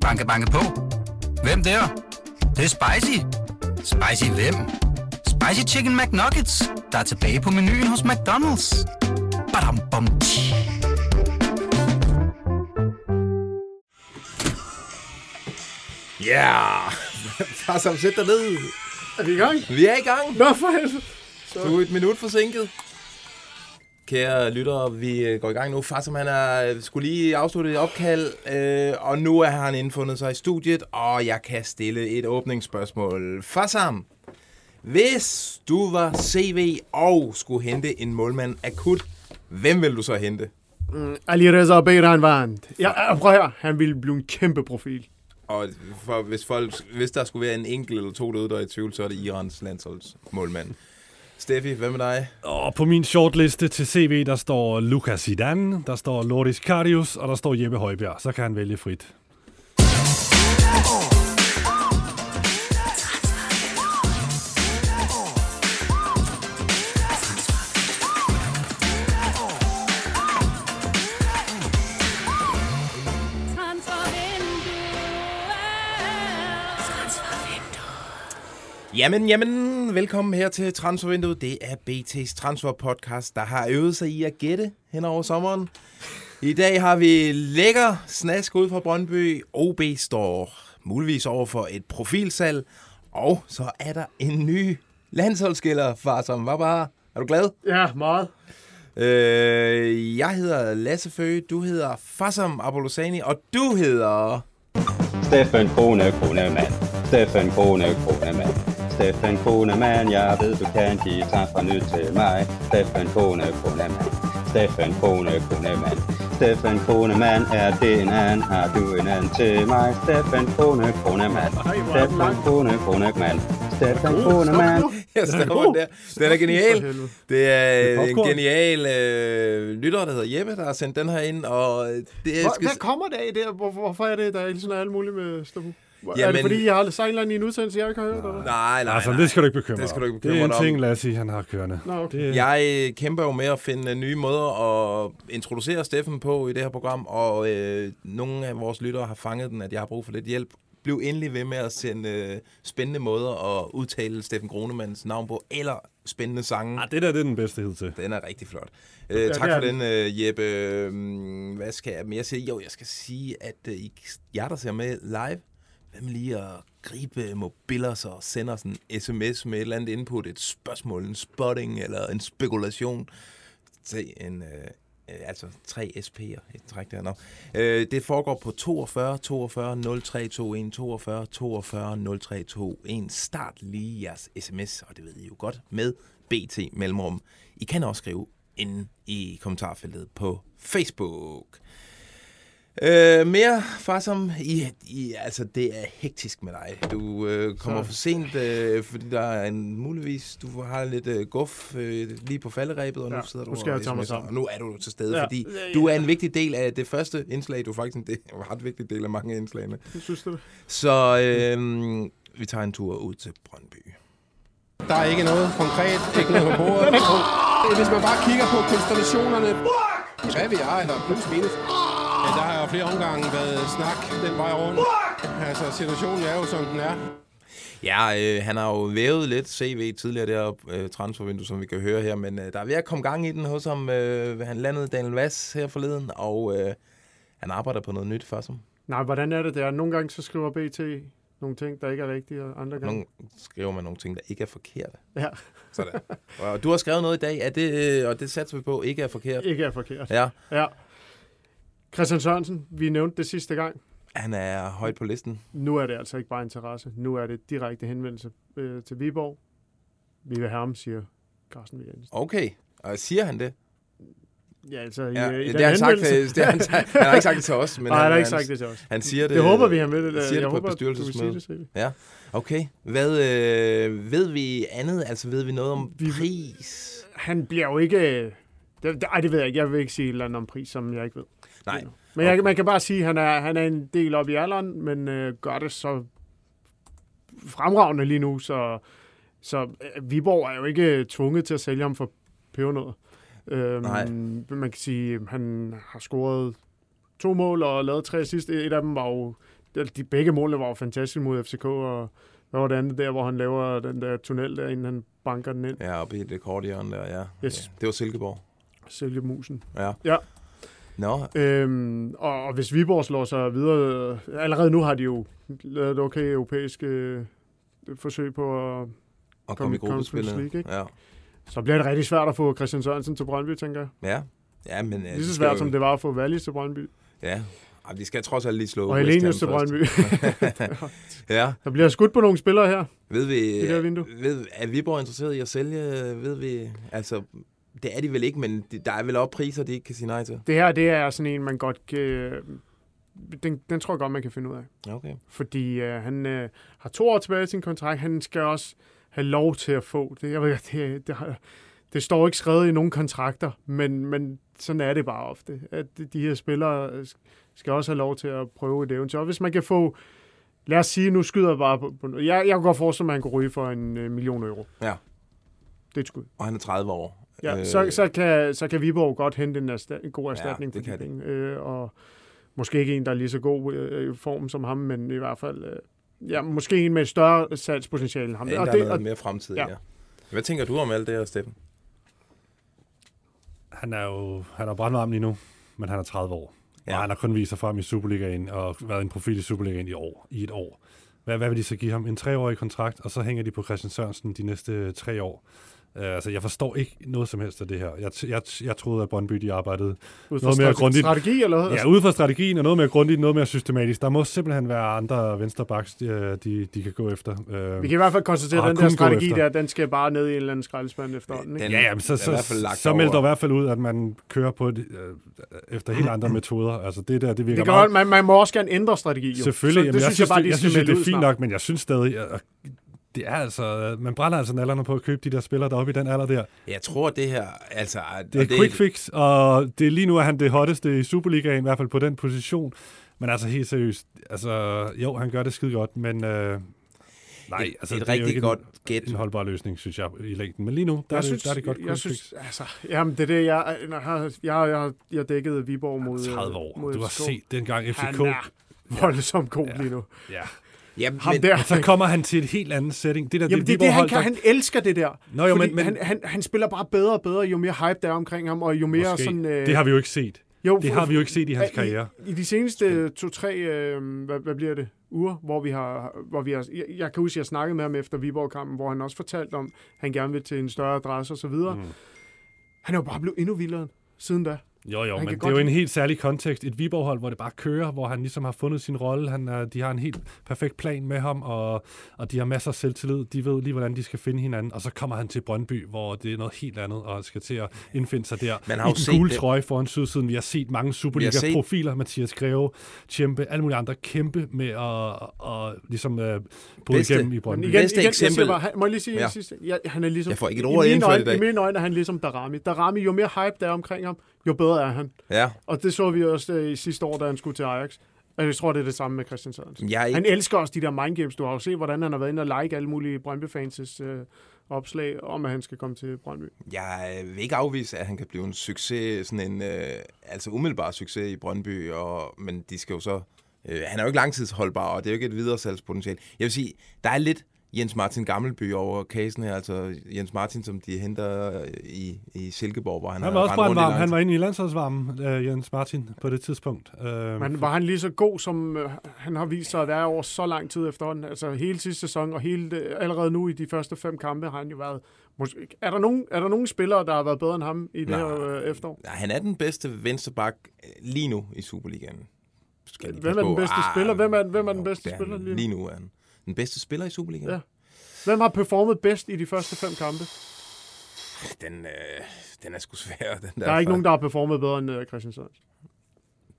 Banke, banke på. Hvem der? Det, det er spicy. Spicy hvem? Spicy Chicken McNuggets, der er tilbage på menuen hos McDonald's. Badum, bom, tji. Ja! Yeah. Far, som sæt dig ned. Er vi i gang? Vi er i gang. Nå, for helvede. Du er et minut forsinket. Kære lyttere, vi øh, går i gang nu. Far, som han er, skulle lige afslutte et opkald, øh, og nu er han indfundet sig i studiet, og jeg kan stille et åbningsspørgsmål. Far Sam, hvis du var CV og skulle hente en målmand akut, hvem vil du så hente? Ali Reza Beiranvand. Ja, prøv her. Han ville blive en kæmpe profil. Og for, hvis, folk, hvis der skulle være en enkelt eller to derude, der er i tvivl, så er det Irans landsholdsmålmand. Steffi, hvad med dig? Og på min shortliste til CV, der står Lucas Zidane, der står Loris Karius, og der står Jeppe Højbjerg. Så kan han vælge frit. Jamen, jamen, velkommen her til Transfervinduet. Det er BT's transferpodcast, der har øvet sig i at gætte hen over sommeren. I dag har vi lækker snask ud fra Brøndby. OB står muligvis over for et profilsalg. Og så er der en ny landsholdsskiller, far som var bare. Er du glad? Ja, meget. Øh, jeg hedder Lasse Føge, du hedder Fassam Abolosani, og du hedder... Steffen Krone Kronemann. Steffen Krone Kronemann. Steffen Kronemann, jeg ved du kan give transfer nyt til mig. Steffen Krone Kronemann. Steffen Krone Kronemann. Steffen Kronemann, er det en anden, har du en anden til mig. Steffen Krone Kronemann. Steffen Krone Kronemann. Steffen Kronemann. Jeg stopper der. Den er genial. Det er er en genial øh, lytter, der hedder Jeppe, der har sendt den her ind, og det er... Hvor, hvad kommer der i det? Hvor, hvorfor er det, der er sådan alt muligt med Stabu? Er det fordi, jeg har anden i en udsendelse, jeg ikke har hørt? Eller? Nej, nej, Altså, nej. det skal du ikke bekymre Det skal du ikke dig bekymre Det er dig en ting, Lasse, han har kørende. Nå, okay. Det, Jeg øh, kæmper jo med at finde nye måder at introducere Steffen på i det her program, og øh, nogle af vores lyttere har fanget den, at jeg har brug for lidt hjælp. Bliv endelig ved med at sende øh, spændende måder at udtale Steffen Gronemanns navn på, eller spændende sange. ah, det der det er den bedste hed til. Den er rigtig flot. Øh, Ja, tak for den. øh, Jeppe. Øhm, Hvad skal jeg mere sige? Jo, jeg skal sige, at øh, jer, der ser med live, hvad med lige at gribe mobiler og sender sådan en sms med et eller andet input, et spørgsmål, en spotting eller en spekulation til en... Øh, øh, altså tre SP'er, et træk der. Øh, det foregår på 42 42 0321 42 42 0321. Start lige jeres sms, og det ved I jo godt, med BT Mellemrum. I kan også skrive inde i kommentarfeltet på Facebook. Øh, mere far som I, I, altså det er hektisk med dig. Du øh, kommer Så. for sent, øh, fordi der er en muligvis du har lidt øh, guf øh, lige på falderæbet, og nu Ja, sidder du nu skal og jeg tage mig sms'er, sammen. og nu er du til stede, Ja. fordi Ja, du er ja. en vigtig del af det første indslag. Du er faktisk en, del, en ret vigtig del af mange af indslagene. Synes du det? Så øh, vi tager en tur ud til Brøndby. Der er ikke noget konkret, ikke noget på bordet. Hvis man bare kigger på konstellationerne, hvad vi er, eller plus minus, ja, der har jo flere omgange været snak den vej rundt. Altså, situationen er jo, som den er. Ja, øh, han har jo vævet lidt CV tidligere der øh, transfervindue, som vi kan høre her, men øh, der er ved at komme gang i den hos ham. Øh, han landede Daniel Vass her forleden, og øh, han arbejder på noget nyt for som. Nej, hvordan er det der? Nogle gange så skriver BT nogle ting, der ikke er rigtige, og andre gange... Nogle skriver man nogle ting, der ikke er forkerte. Ja, Sådan. og du har skrevet noget i dag, er det, øh, og det satser vi på, ikke er forkert. ikke er forkert. Ja, Ja. Christian Sørensen, vi nævnte det sidste gang. han er højt på listen. Nu er det altså ikke bare interesse. Nu er det direkte henvendelse øh, til Viborg. Vi vil have ham, siger Carsten Wegensen. Okay, og siger han det? Ja, altså i, Ja, i det den har han, sagt, øh, det har han, han har ikke sagt det til os, men Nej, han har han, ikke sagt det til os. han siger det. Det håber vi, han vil. Det, siger det jeg på et håber, vil bestyrelsesmøde. det. Ja, okay. Hvad øh, ved vi andet? Altså ved vi noget om Vi- pris? Han bliver jo ikke... Det, det, ej, det ved jeg ikke. Jeg vil ikke sige et eller andet om pris, som jeg ikke ved. Nej. Men jeg, man kan bare sige, at han er, han er en del op i alderen, men øh, gør det så fremragende lige nu, så, så øh, Viborg er jo ikke tvunget til at sælge ham for pebernødder. Øhm, Nej. Man kan sige, at han har scoret to mål og lavede tre sidst. Et af dem var jo, de begge målene var jo fantastiske mod FCK, og hvad var det andet der, hvor han laver den der tunnel der, inden han banker den ind? Ja, oppe i det korte hjørne der, ja. Yes. ja. Det var Silkeborg. Sælge musen. Ja. Ja. Nå, Øhm, og, og hvis Viborg slår sig videre, øh, allerede nu har de jo lavet et okay europæisk øh, forsøg på at og Kom kom i gruppespillet. League, ikke? Ja. Så bliver det rigtig svært at få Christian Sørensen til Brøndby, tænker jeg. Ja. Ja, men... Lige så svært, som det var at få Wallis til Brøndby. Ja. Ej, de skal trods alt lige slå Og Helenius til. Brøndby. Ja. Der bliver skudt på nogle spillere her. Ved vi, Det der vindue. ved, er Viborg interesseret i at sælge? Ved vi, altså, det er de vel ikke, men de- der er vel op priser, de ikke kan sige nej til. Det her, det er sådan en, man godt kan... Den, den tror jeg godt, man kan finde ud af. Okay. Fordi øh, han øh, har to år tilbage i sin kontrakt. Han skal også have lov til at få det. Jeg ved, det, det, har, det står ikke skrevet i nogen kontrakter, men, men sådan er det bare ofte. At de her spillere øh, skal også have lov til at prøve et eventyr. Og hvis man kan få... Lad os sige, nu skyder jeg bare på... på jeg, jeg kan godt forestille mig, at han kunne ryge for en øh, million euro. Ja. Det er et skud. Og han er 30 år. Ja, Øh, så, så, kan, så kan Viborg godt hente en, ersta- en god erstatning det for de kan de. penge. Øh, og måske ikke en, der er lige så god øh, i form som ham, men i hvert fald... Øh, ja, måske en med et større salgspotentiale end ham. Ja, og der det, er noget og, mere fremtid, ja. ja. ja. Hvad tænker du om alt det her, Steffen? Han er jo han er brandvarm lige nu, men han er 30 år. Ja. Ja. Og han har kun vist sig frem i Superligaen og været en profil i Superligaen i år, i et år. Hvad, hvad vil de så give ham? En treårig kontrakt, og så hænger de på Christian Sørensen de næste tre år. Uh, altså, jeg forstår ikke noget som helst af det her. Jeg, jeg, jeg troede, at Brøndby de arbejdede ud noget mere strate- grundigt. strategi, eller hvad? Ja, ud fra strategien og noget mere grundigt, noget mere systematisk. Der må simpelthen være andre venstrebacks, de, de, de kan gå efter. Uh, Vi kan i hvert fald konstatere, at den der strategi der, den skal bare ned i en eller anden skraldespand efterhånden. Ikke? Den- Ja, ja, men så, så, lagt så melder i hvert fald ud, at man kører på det, øh, efter helt andre metoder. Altså det der, det virker Det kan meget... godt, man, man må også gerne ændre strategi. Jo. Selvfølgelig, så, jamen, det jeg, synes jeg bare, det, de jeg synes, det er fint nok, men jeg synes stadig, at det er altså, man brænder altså nallerne på at købe de der spillere deroppe i den alder der. Jeg tror, det her... Altså, Det er et quick fix, og det er lige nu er han det hotteste i Superligaen, i hvert fald på den position. Men altså helt seriøst, altså jo, han gør det skide godt, men øh, nej, et, altså et det er jo rigtig ikke godt en, gæt. en holdbar løsning, synes jeg, i længden. Men lige nu, der, er, jeg det, synes, der er det godt jeg synes, altså, jamen, det er det, jeg, jeg, har, jeg, jeg, jeg dækkede Viborg mod, 30 år. mod Du har FCK. set dengang FCK. Han er voldsomt god Ja. lige nu. Ja. Ja, Ham men, der. Så kommer han til et helt andet setting. Det der, Jamen, det er det, han kan. Han elsker det der. Nå, jo, men- men- han, han, han spiller bare bedre og bedre, jo mere hype der er omkring ham, og jo mere Måske. sådan... Øh, Det har vi jo ikke set. jo, Det har vi jo ikke set i hans karriere. I, i de seneste to-tre, øh, hvad, hvad bliver det, uger, hvor vi har... Hvor vi har jeg, jeg kan huske, at jeg snakkede med ham efter Viborg-kampen, hvor han også fortalte om, at han gerne vil til en større adresse osv. Mm. Han er jo bare blevet endnu vildere siden da. Jo, jo, men det er jo en helt særlig kontekst. Et Viborg-hold, hvor det bare kører, hvor han ligesom har fundet sin rolle. Han, er, de har en helt perfekt plan med ham, og, og de har masser af selvtillid. De ved lige, hvordan de skal finde hinanden. Og så kommer han til Brøndby, hvor det er noget helt andet, og skal til at indfinde sig der. Man har I den gule det. trøje foran sydsiden. Vi har set mange set- Superliga-profiler. Mathias Greve, Tjempe, alle mulige andre kæmpe med at, at ligesom uh, bryde igennem i Men Brøndby. igen, Bedste igen jeg eksempel- siger bare, han, må jeg lige sige ja. Sidste? Ja, han er ligesom, Jeg får ikke et i ord mine indført øjne, i dag. I mine øjne er han ligesom Darami. Darami, jo mere hype der er omkring ham, jo bedre er han. ja, Og det så vi også øh, i sidste år, da han skulle til Ajax. Og jeg tror, det er det samme med Christian Sørensen. jeg er Han ikke, elsker også de der mindgames. Du har jo set, hvordan han har været inde og like alle mulige Brøndby-fans' øh, opslag om, at han skal komme til Brøndby. jeg vil ikke afvise, at han kan blive en succes, sådan en, øh, altså umiddelbar succes i Brøndby, og, men de skal jo så, øh, han er jo ikke langtidsholdbar, og det er jo ikke et videre salgspotentiale. Jeg vil sige, der er lidt Jens Martin Gammelby over casen her, altså Jens Martin, som de henter i, i Silkeborg, hvor han, Han har var også brandvarm. Han var inde i landsholdsvarmen, uh, Jens Martin, på det tidspunkt. Uh, Men var han lige så god, som øh, han har vist sig at være over så lang tid efterhånden? Altså hele sidste sæson, og hele det, allerede nu i de første fem kampe har han jo været... Måske, er, der nogen, er der nogen spillere, der har været bedre end ham i det Nej. her øh, efterår? Nej, han er den bedste venstreback øh, lige nu i Superligaen. Skal Hvem er den bedste Ah, spiller? Hvem er- hvem er den bedste er spiller lige nu? Lige nu er han den bedste spiller i Superligaen. Ja. Hvem har performet bedst i de første fem kampe? Den, øh, den er sgu svær. Den der, Der er ikke nogen, der har performet bedre end øh, Christian Sørensen.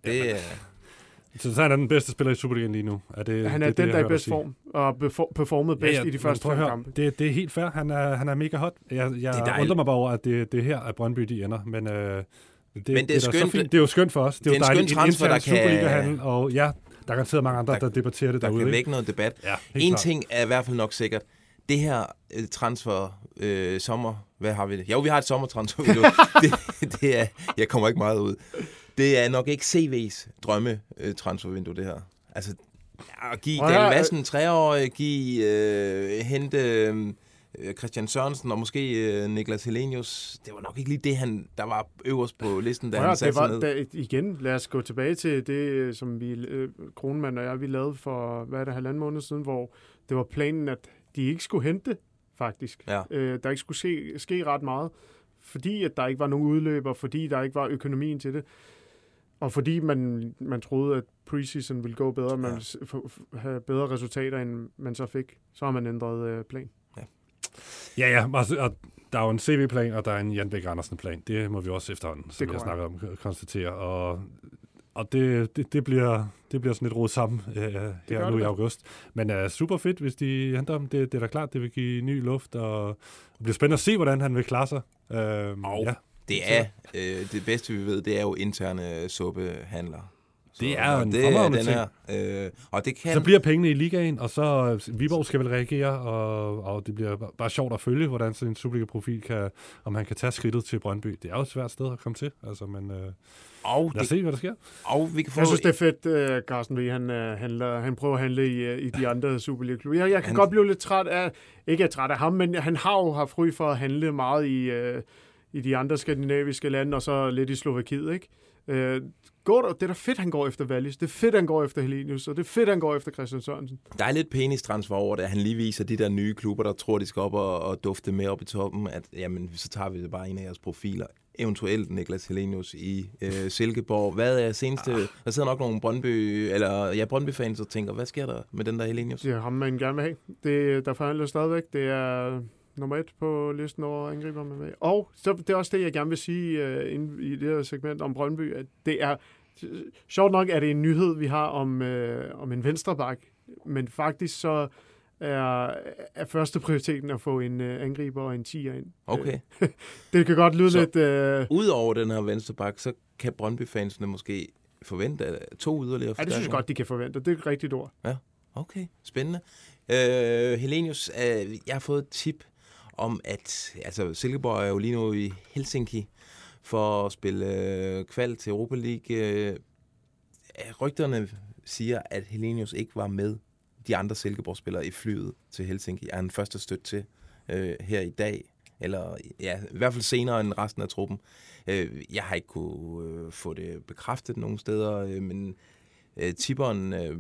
Det, er- Så, så han er den bedste spiller i Superligaen lige nu. Er det, Han er det, den, jeg der er i bedst form, og performet bedst i de men første fem kampe. Det, det er helt fair. Han er, han er mega hot. Jeg, jeg Det er undrer mig bare over, at det, det er her, at Brøndby de ender. Men, øh, det, det er da så skønt. fint. Det er jo skønt for os. Det er, Det er jo en dejligt. skøn transfer, der kan- Superliga-handel, og ja, der er garanteret mange andre, der, Der- der debatterer det der derude. kan ikke? vække noget debat. Ja, En klart. ting er i hvert fald nok sikkert. Det her øh, transfer øh, sommer, hvad har vi det? Jo, vi har et sommertransfer. det, det er, jeg kommer ikke meget ud. det er nok ikke CV's drømme øh, transfervindue, det her. Altså, at give Daniel Madsen treårige, give, øh, hente øh, Christian Sørensen og måske øh, Niklas Helenius. Det var nok ikke lige det, han, der var øverst på listen, da at han satte det sig var, ned. da, igen, lad os gå tilbage til det, øh, som vi, øh, Kronemand og jeg, vi lavede for, hvad er det, halvanden måned siden, hvor det var planen, at de ikke skulle hente, faktisk. Ja. Øh, der ikke skulle ske, ske ret meget, fordi at der ikke var nogen udløber, fordi der ikke var økonomien til det, og fordi man, man troede, at preseason ville gå bedre, man Ja. have bedre resultater, end man så fik. Så har man ændret øh, plan. Ja, ja, altså, og der er jo en CV-plan, og der er en Jan Bæk Andersen-plan. Det må vi også efterhånden, som jeg snakker om, konstatere. Og, og det, det, det, bliver, det bliver sådan lidt rodet sammen øh, her nu det i august. Men er uh, super fedt, hvis de henter ham. Det, det er da klart, det vil give ny luft, og det bliver spændende at se, hvordan han vil klare sig. Øhm, Og ja. Det er det, det bedste, vi ved, det er jo interne Det er en det fremragende den ting. her. Øh, og det kan... Så bliver pengene i ligaen, og så øh, Viborg skal vel reagere, og, og det bliver bare- sjovt at følge, hvordan sådan en Superliga-profil kan, om han kan tage skridtet til Brøndby. Det er jo et svært sted at komme til, altså, men øh, og, lad os det, se, hvad der sker. og vi kan få... Jeg synes, det er fedt, uh, Carsten V. Han, uh, handler, han prøver at handle i, uh, i de andre Superliga-klubber. Jeg, jeg kan Han- godt blive lidt træt af, ikke er træt af ham, men han har jo haft fry for at handle meget i, uh, i de andre skandinaviske lande, og så lidt i Slovakiet, ikke? Uh, går der, det er da fedt, han går efter Wallis. Det er fedt, han går efter Helenius, og det er fedt, han går efter Christian Sørensen. Der er lidt penistransfer over det. Han lige viser de der nye klubber, der tror, de skal op og, og dufte med op i toppen, at jamen, så tager vi det bare en af jeres profiler. Eventuelt Niklas Helenius i øh, Silkeborg. Hvad er seneste... Der sidder nok nogle Brøndby, eller ja, Brøndby-fans og tænker, hvad sker der med den der Helenius? Det er ham, man gerne vil have. Det, der forhandler stadigvæk. Det er nummer et på listen over angriber man med. Og så, det er også det, jeg gerne vil sige uh, inden i det her segment om Brøndby, at det er sjovt nok, er det en nyhed, vi har om, uh, om en venstreback, men faktisk så er, er første prioriteten at få en uh, angriber og en 10'er ind. Okay. Øh, det kan godt lyde Så- lidt... Uh, Udover den her venstreback, så kan Brøndby-fansene måske forvente øh, to yderligere ja, det synes jeg godt, de kan forvente. Det er et rigtigt ord. Okay, spændende. Øh, Helenius, øh, jeg har fået et tip om, at altså, Silkeborg er jo lige nu i Helsinki for at spille øh, kval til Europa League. Øh, rygterne siger, at Helenius ikke var med de andre Silkeborg-spillere i flyet til Helsinki. Er han først stødt til øh, her i dag, eller ja, i hvert fald senere end resten af truppen. Øh, jeg har ikke kunne øh, få det bekræftet nogen steder, øh, men øh, tipperen øh,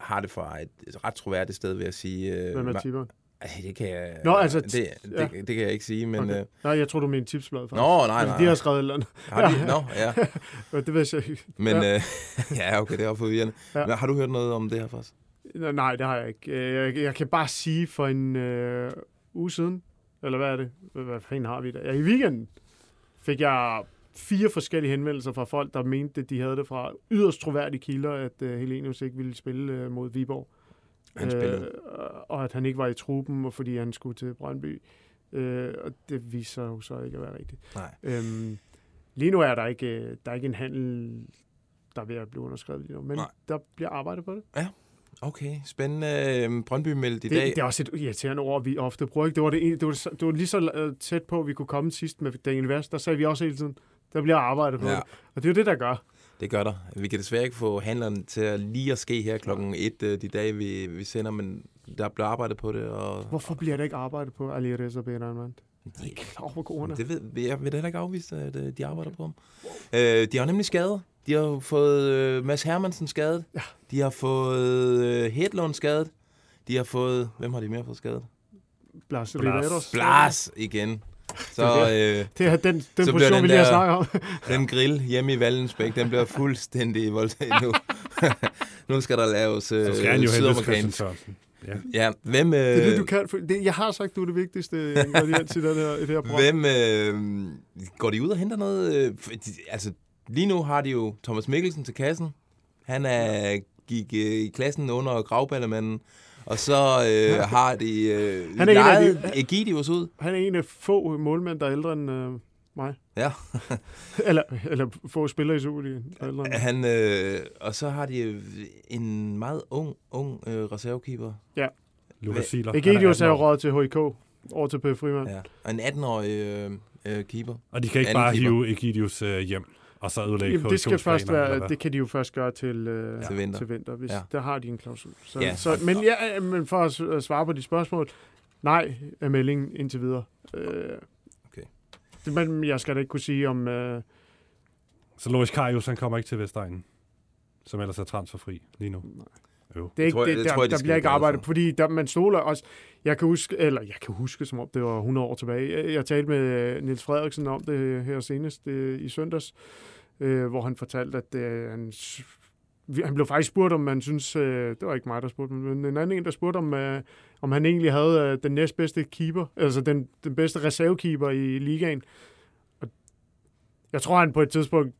har det fra et, et ret troværdigt sted, vil jeg sige. Øh, Hvem er tipperen? Ej, det kan jeg, Nå, altså, det, det, ja. det, kan jeg ikke sige, men... Okay. Okay. Nej, jeg tror du mener tipsblad. faktisk. Nå, nej, Altså, nej. De har skrevet et eller andet. Har de? Nå, ja. Men Det ved jeg ikke. Men Ja. ja, øh, ja okay, det er forvirrende. Ja. Ja. Men, har du hørt noget om det her først? Nå, Nej, det har jeg ikke. Øh, Jeg, jeg kan bare sige for en øh, uge siden, eller hvad er det? Hvad fanden har vi der? Ja, i weekenden fik jeg fire forskellige henvendelser fra folk, der mente, at de havde det fra yderst troværdige kilder, at øh, Helenius ikke ville spille øh, mod Viborg. Han spillede. og at han ikke var i truppen, og fordi han skulle til Brøndby. Øh, og det viser jo så ikke at være rigtigt. Nej. Øhm, lige nu er der ikke, øh, der er ikke en handel, der er ved at blive underskrevet lige nu, men Nej. der bliver arbejdet på det. Okay, spændende. Øhm, Brøndby meldte i Det, dag. det er også et irriterende ord, vi ofte bruger. Ikke? Det, var det, det, var, det var lige så øh, tæt på, at vi kunne komme sidst med Daniel Vest. Der sagde vi også hele tiden, der bliver arbejdet på Ja. det. Og det er jo det, der gør. Det gør der. Vi kan desværre ikke få handleren til at lige at ske her klokken et øh, de dage, vi, vi sender, men der bliver arbejdet på det. Og, Hvorfor bliver der ikke arbejdet på Ali Reza Benarmand? Jeg er ikke klar over, er. Det ved, jeg vil heller ikke afvise, at øh, de arbejder på ham. Øh, de har nemlig skadet. De har fået øh, Mads Hermansen skadet. Ja. De har fået øh, Hedlund skadet. De har fået... Hvem har de mere fået skadet? Blas Blas. Riveros. Blas igen. Så øh, Det er den, den bliver position, den vi lige har snakket om. den grill hjemme i Vallensbæk, den bliver fuldstændig voldtaget nu. nu skal der laves øh, Så skal jo sydamerikansk. Ja. Ja, hvem... Øh, Det er det, du kan. For det, jeg har sagt, du er det vigtigste ingrediens i det her, i det her program. Hvem øh, går de ud og henter noget? Øh, de, altså, lige nu har de jo Thomas Mikkelsen til kassen. Han er, gik øh, i klassen under gravballemanden. Og så øh, har de øh, Han er en af de- lejet Egidius ud. Han er en af få målmænd, der er ældre end øh, mig. Ja. eller, eller få spillere i Superligaen, der er ældre end. Han, øh, og så har de øh, en meget ung, ung øh, reservekeeper. Lukas Siler. Egidius er jo 18 år. råd til HIK, over til Per Frimand. Ja. Og en 18-årig øh, øh, keeper. Og de kan ikke Anden bare keeper. hive Egidius øh, hjem og så ødelægge Jamen, det skal først være, det kan de jo først gøre til, øh, Til vinter. til vinter hvis Ja. ja. der har de en klausul. Så, Ja. ja. så, men, ja, men for at svare på de spørgsmål, nej er meldingen indtil videre. Øh, Okay. det, men jeg skal da ikke kunne sige om... Øh, Så Loris Karius, han kommer ikke til Vestegnen, som ellers er transferfri lige nu. Det er ikke, det, det der, tror jeg, de der skal bliver ikke arbejdet, for. fordi der, man stoler også... Jeg kan huske, eller jeg kan huske, som om det var 100 år tilbage. Jeg, talte med øh, Niels Frederiksen om det her senest øh, i søndags, øh, hvor han fortalte, at øh, han, han blev faktisk spurgt, om man synes... Øh, det var ikke mig, der spurgte, men en anden en, der spurgte, om, øh, om han egentlig havde øh, den næstbedste keeper, altså den, den bedste reservekeeper i ligaen. Og jeg tror, han på et tidspunkt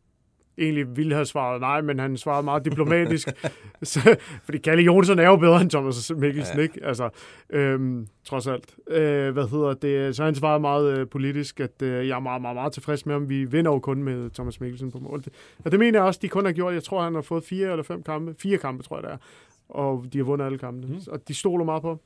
egentlig ville have svaret nej, men han svarede meget diplomatisk. så, fordi Kalle Jonsson er jo bedre end Thomas Mikkelsen, Ja. ikke? Altså, øhm, trods alt. Øh, hvad hedder det? Så han svarede meget øh, politisk, at øh, jeg er meget, meget, meget tilfreds med, om vi vinder jo kun med Thomas Mikkelsen på mål. Og det mener jeg også, de kun har gjort. Jeg tror, han har fået fire eller fem kampe. Fire kampe, tror jeg, det er. Og de har vundet alle kampene. Mm. Og de stoler meget på.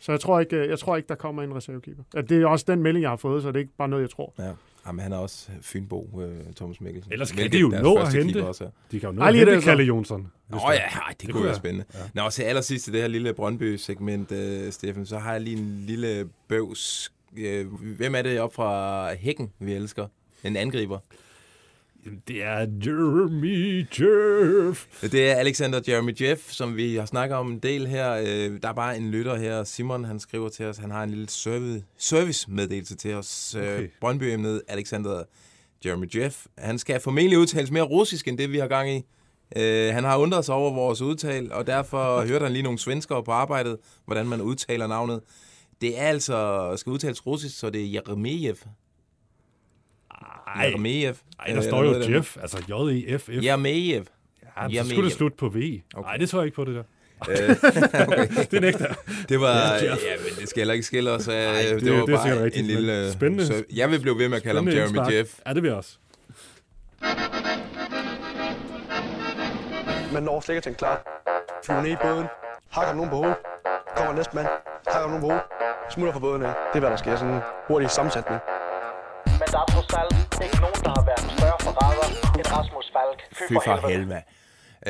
Så jeg tror ikke, øh, jeg tror ikke der kommer en reservekeeper. Det er også den melding, jeg har fået, så det er ikke bare noget, jeg tror. Ja. Jamen, han er også Fynbo, øh, Thomas Mikkelsen. Ellers kan de jo nå at hente. Også er. De kan jo nå Ej, at hente det, så. Kalle Jonsson. Nå ja, det- ej, det, det kunne være være. spændende. Ja. Nå, til allersidst i det her lille Brøndby-segment, øh, Steffen, så har jeg lige en lille bøvs. Øh, hvem er det op fra Hækken, vi elsker? En angriber. Jamen, Det er Jeremy Jeff. Det er Alexander Jeremy Jeff, som vi har snakket om en del her. Øh, der er bare en lytter her, Simon, han skriver til os, han har en lille service, service-meddelelse til os. Okay. Okay. Brøndby-emnet Alexander Jeremy Jeff. Han skal formentlig udtales mere russisk, end det vi har gang i. Øh, han har undret sig over vores udtal, og derfor hørte han lige nogle svenskere på arbejdet, hvordan man udtaler navnet. Det er altså, skal udtales russisk, så det er Jeremejev. Ej, Jeremejev. ej, der Øh, står jo. Jeff, altså J-E-F-F. Jeremejev. Ja, så skulle det slutte på V. Nej, Okay. det tror jeg ikke på, det der. Øh, Det nægter Det var, Ja, men det skal heller ikke skille os. af. Nej, det- det, var det er bare rigtigt, en lille... spændende- Så jeg vil blive ved med at kalde ham Jeremy indspark. Jeff. Ja, det vil jeg også. Man når slet ikke at tænke klar. Flyver ned i båden. Hakker nogen på hovedet. Kommer næste mand. Hakker nogen på hovedet. Smutter fra båden af. Det er, hvad der sker. Sådan en hurtig sammensætning. Men der er trods alt ikke nogen, der har været en større forræder end Rasmus Falk. Fy for helvede.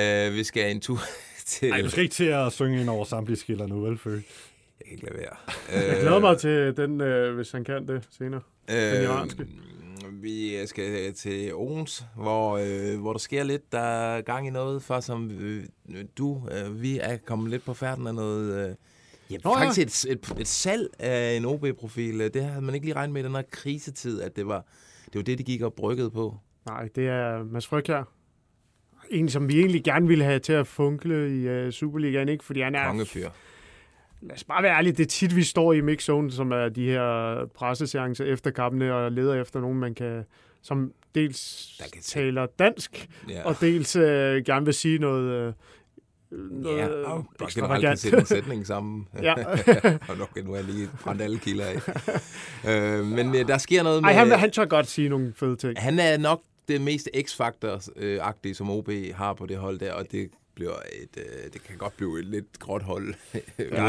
Uh, vi skal en tur til... Nej, du skal ikke til at synge ind over samtlige skiller nu, vel, Fø? Jeg kan ikke lade være. Jeg glæder mig til den, øh, hvis han kan det senere. Den iranske. Vi skal til Odense, hvor, øh, hvor der sker lidt. Der er gang i noget, for som øh, du, øh, vi er kommet lidt på færden af noget... Øh, ja, Nå, ja. faktisk Et, et, et salg af en OB-profil. Det havde man ikke lige regnet med i den her krisetid, at det var det, var det de gik og bryggede på. Nej, det er Mads Frygkjær. En, som vi egentlig gerne ville have til at funkle i uh, Superligaen, ikke? Fordi han er... Kongefyr. Lad os bare være ærlige, det er tit, vi står i mixzone, som er de her presseseancer efter kampene, og leder efter nogen, man kan, som dels Der kan- taler dansk, Ja. og dels øh, gerne vil sige noget, øh, noget Ja, øh, og bare generelt kan sætte en sætning sammen. Ja. og nok nu har jeg lige brændt alle kilder af. øh, men øh, der sker noget med... Ej, han, han tør godt sige nogle fede ting. han er nok det mest X-Factor-agtige, som OB har på det hold der, og det bliver et, øh, det kan godt blive et lidt gråt hold.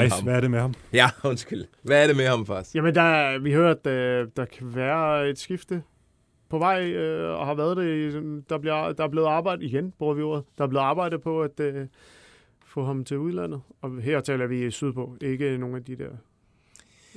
ham. hvad er det med ham? Ja, undskyld. Hvad er det med ham faktisk? Jamen, der, vi hører, at øh, der kan være et skifte på vej, øh, og har været det. Der, bliver, der er blevet arbejdet, igen bruger vi ordet, der er blevet arbejdet på at øh, få ham til udlandet. Og her taler vi sydpå, ikke nogen af de der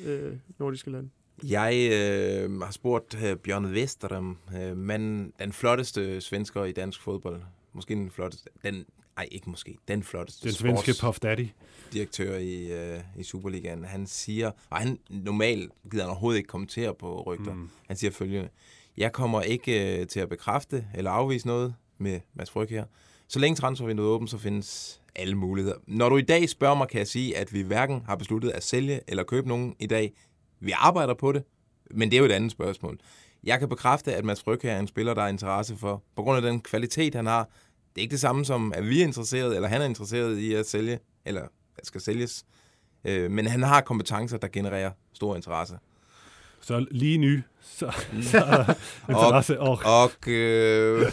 øh, nordiske lande. Jeg øh, har spurgt øh, Bjørn Vesterem, øh, men den flotteste svensker i dansk fodbold. Måske den flotteste. Den, ej, ikke måske. Den flotteste Den svenske Puff Daddy. direktør i, øh, i Superligaen, han siger, og han normalt gider han overhovedet ikke kommentere på rygter, mm. han siger følgende, jeg kommer ikke øh, til at bekræfte eller afvise noget med Mads Fryg her. Så længe transfervinduet er åbent, så findes alle muligheder. Når du i dag spørger mig, kan jeg sige, at vi hverken har besluttet at sælge eller købe nogen i dag. Vi arbejder på det, men det er jo et andet spørgsmål. Jeg kan bekræfte, at Mads Fryg her er en spiller, der er interesse for, på grund af den kvalitet, han har. Det er ikke det samme som, at vi er interesseret, eller han er interesseret i at sælge, eller at skal sælges. Øh, men han har kompetencer, der genererer stor interesse. Så lige ny. Så, så interesse. Og, Og øh,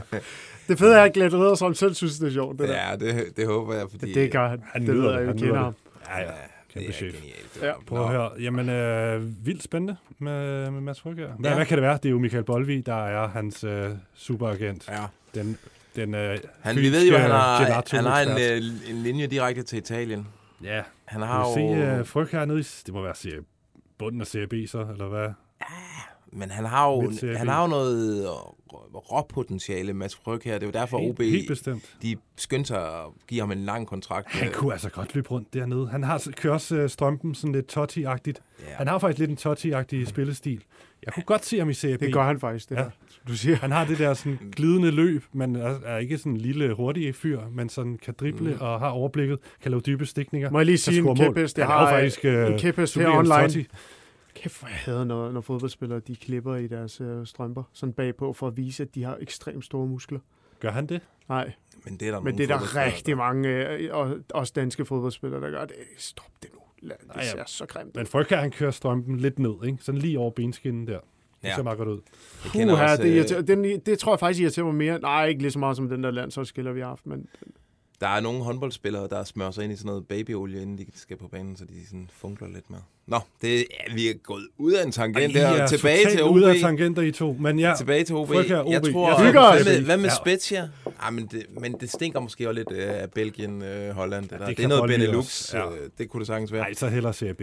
Det fede er, at Glenn Riddersholm selv synes, det er sjovt. Det, der. ja, det, det håber jeg, fordi... det, det gør han. Han det ved det, jeg, jeg kender ham. ja, ja. Kæmpe er chef. genialt. Ja. Prøv at høre. Jamen, øh, vildt spændende med, med Mads Frygger. Hvad, Ja. hvad kan det være? Det er jo Michael Bolvi, der er hans øh, superagent. Ja. Den, den øh, Han, vi ved jo, at han har, han har en, øh, en linje direkte til Italien. Ja, Han har vi jo... se uh, Fryg hernede? i- Det må være serie, bunden af Serie B så, eller hvad? Men han har jo, han har jo noget øh, råpotentiale, Mads Fryg her. Det er jo derfor, Helt, OB helt bestemt. de skyndte sig at give ham en lang kontrakt. Han kunne altså godt løbe rundt dernede. Han har kører også øh, strømpen sådan lidt Totti-agtigt. Ja. Han har faktisk lidt en Totti-agtig spillestil. Jeg kunne godt se ham i Serie B. Det gør han faktisk, det Ja. Du siger, Han har det der sådan glidende løb, men er, ikke sådan en lille hurtig fyr, men sådan kan drible mm. og har overblikket, kan lave dybe stikninger. må jeg lige sige en kæphest. Jeg har faktisk øh, en kæphest her online. Totti. Kæft, hvor jeg hader, når, når fodboldspillere de klipper i deres øh, strømper sådan bagpå, for at vise, at de har ekstremt store muskler. Gør han det? Nej, Men det er der men det er der rigtig mange, øh, og, også danske fodboldspillere, der gør det. Stop det nu. Lad, det Nej, ja. ser så grimt ud. Men Fryg her, han kører strømpen lidt ned, ikke? Sådan lige over benskinnen der. Det Ja. ser meget godt ud. Jeg kender Puha, også, det, øh, irriterer, den, det tror jeg faktisk irriterer mig mere. Nej, ikke lige så meget som den der landsholdsskiller, vi har haft, men Der er nogle håndboldspillere, der smører sig ind i sådan noget babyolie, inden de skal på banen, så de sådan funkler lidt mere. Nå, det er, vi er gået ud af en tangent I der. er Tilbage til OB. ude af tangenter i to. Men ja, Tilbage til OB. Jeg OB. tror, Jeg hvad med, hvad med Ja. Spezia? Ah, men, det, men det stinker måske også lidt øh, af Belgien, øh, Holland. Det, der. det det, er noget Benelux. ja. Øh, det kunne det sagtens være. nej, så hellere Serie B.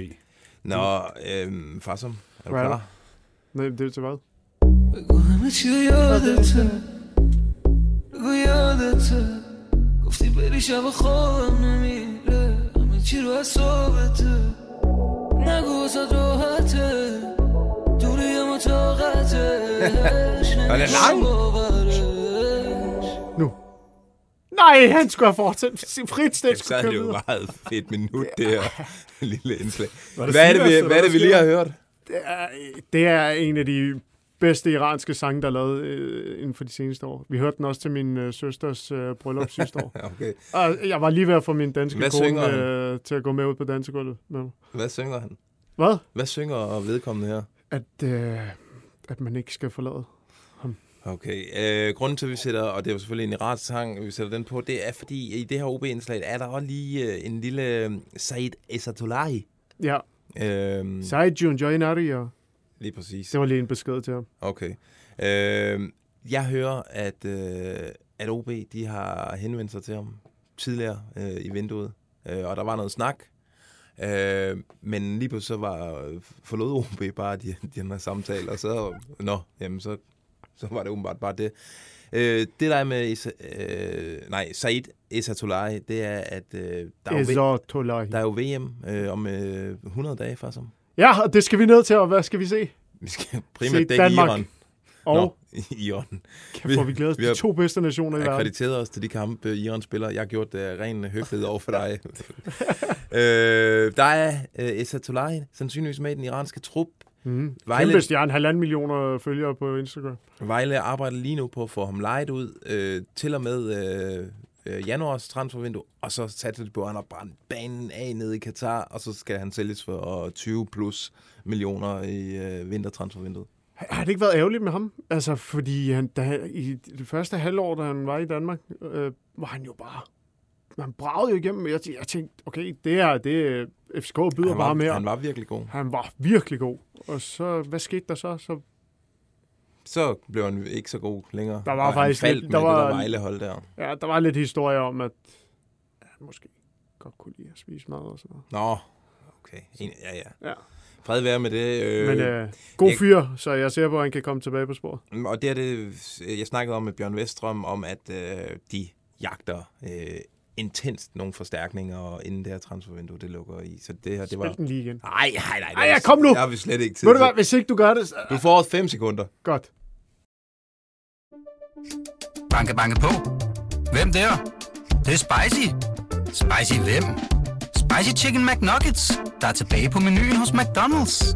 Nå, øhm, Farsum, er du er klar? nej, det er til hvad? گفتی بری شب خوابم نمیره همه چی رو اصابته نگو واسه راحته دوری اما طاقتش Er det lang? Nu. Nej, han skulle have fortsat. Fritstedt Så skulle er køre det jo videre. meget fedt minut, det her lille indslag. Var det Hvad er det, Sivas, vi, eller hvad er det, vi hvad lige har hørt? Det er, det er en af de bedste iranske sange, der er lavet øh, inden for de seneste år. Vi hørte den også til min øh, søsters øh, bryllup sidste år. Okay. Og jeg var lige ved at få min danske Hvad kone øh, til at gå med ud på dansegulvet med mig. Hvad synger han? Hvad? Hvad synger vedkommende her? At, øh, at man ikke skal forlade. Okay, øh, grunden til, at vi sætter, og det er jo selvfølgelig en iransk sang, vi sætter den på, det er fordi, i det her OB-indslag, er der også lige øh, en lille øh, Said Esatolahi. Ja, Øh, Saijun Joinari, og lige præcis. det var lige en besked til ham. Okay. Øh, jeg hører, at, øh, at OB, de har henvendt sig til ham tidligere øh, i vinduet, øh, og der var noget snak. Øh, men lige pludselig så var, forlod OB bare de, de her samtaler, og så, nå, jamen så, så var det åbenbart bare det. Øh, det der er med Isa, øh, nej, Said Esatolai, det er, at øh, der, er jo, V- der er jo VM øh, om øh, 100 dage, faktisk. Ja, og det skal vi ned til, og hvad skal vi se? Vi skal Se primært dække Danmark. Iran. Og Nå, Iran. kæft, hvor vi glæder os vi til har- de to bedste nationer i verden. akkrediteret os til de kampe, Iran spiller. Jeg har gjort det af ren høflighed over for dig. øh, der er øh, Esatollah sandsynligvis med i den iranske trup. Mm. Vejle- Kæmpe stjerne, halvanden millioner følgere på Instagram. Vejle arbejder lige nu på at få ham lejet ud øh, til og med øh, øh, januars transfervindue, og så satte det på, at han har brændt banen af nede i Katar, og så skal han sælges for 20 plus millioner i øh, vintertransfervinduet. Har det ikke været ærgerligt med ham? Altså, fordi han, da, i det første halvår, da han var i Danmark, øh, var han jo bare... Han bragede jo igennem. Jeg, jeg tænkte, okay, det er det, FCK byder Han bare var, mere. han var virkelig god. han var virkelig god. Og så, hvad skete der så? Så Så blev han ikke så god længere. Der var og faktisk faldt lidt- med der var- det der Vejle-hold der. ja, der var lidt historie om, at ja, han måske godt kunne lide at spise mad og sådan noget. Nå, okay. En, ja, ja. Ja. Fred være med det. Øh, Men øh, god jeg- fyr, så jeg ser på, at han kan komme tilbage på sporet. Og det er det, jeg snakkede om med Bjørn Vestrøm, om at øh, de jagter øh, intenst nogle forstærkninger, inden det her transfervindue, det lukker i. Så det her, det var... Spil den lige igen. Nej, nej, nej. det Ej, er- ja, kom nu! Det har vi slet ikke tid Ved du til. hvad, hvis ikke du gør det, så... Du får 5 sekunder. Godt. Banke, banke på. Hvem der? Det, det er spicy. Spicy hvem? Spicy Chicken McNuggets, der er tilbage på menuen hos McDonald's.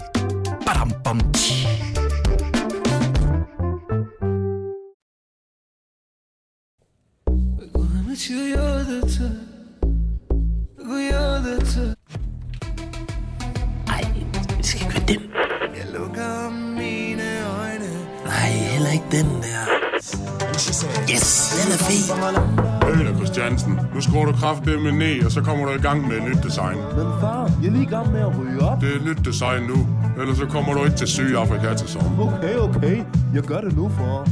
Badum, bom, tji. Ej, det skal ikke være den. Jeg lukker mine øjne. Nej, heller ikke den der. Yes, den er fed. Øl Christiansen, nu skruer du kraftigt med ned, og så kommer du i gang med et nyt design. Men far, jeg er lige i gang med at ryge op. Det er et nyt design nu, ellers så kommer du ikke til Sydafrika til sommer. Okay, okay, jeg gør det nu for.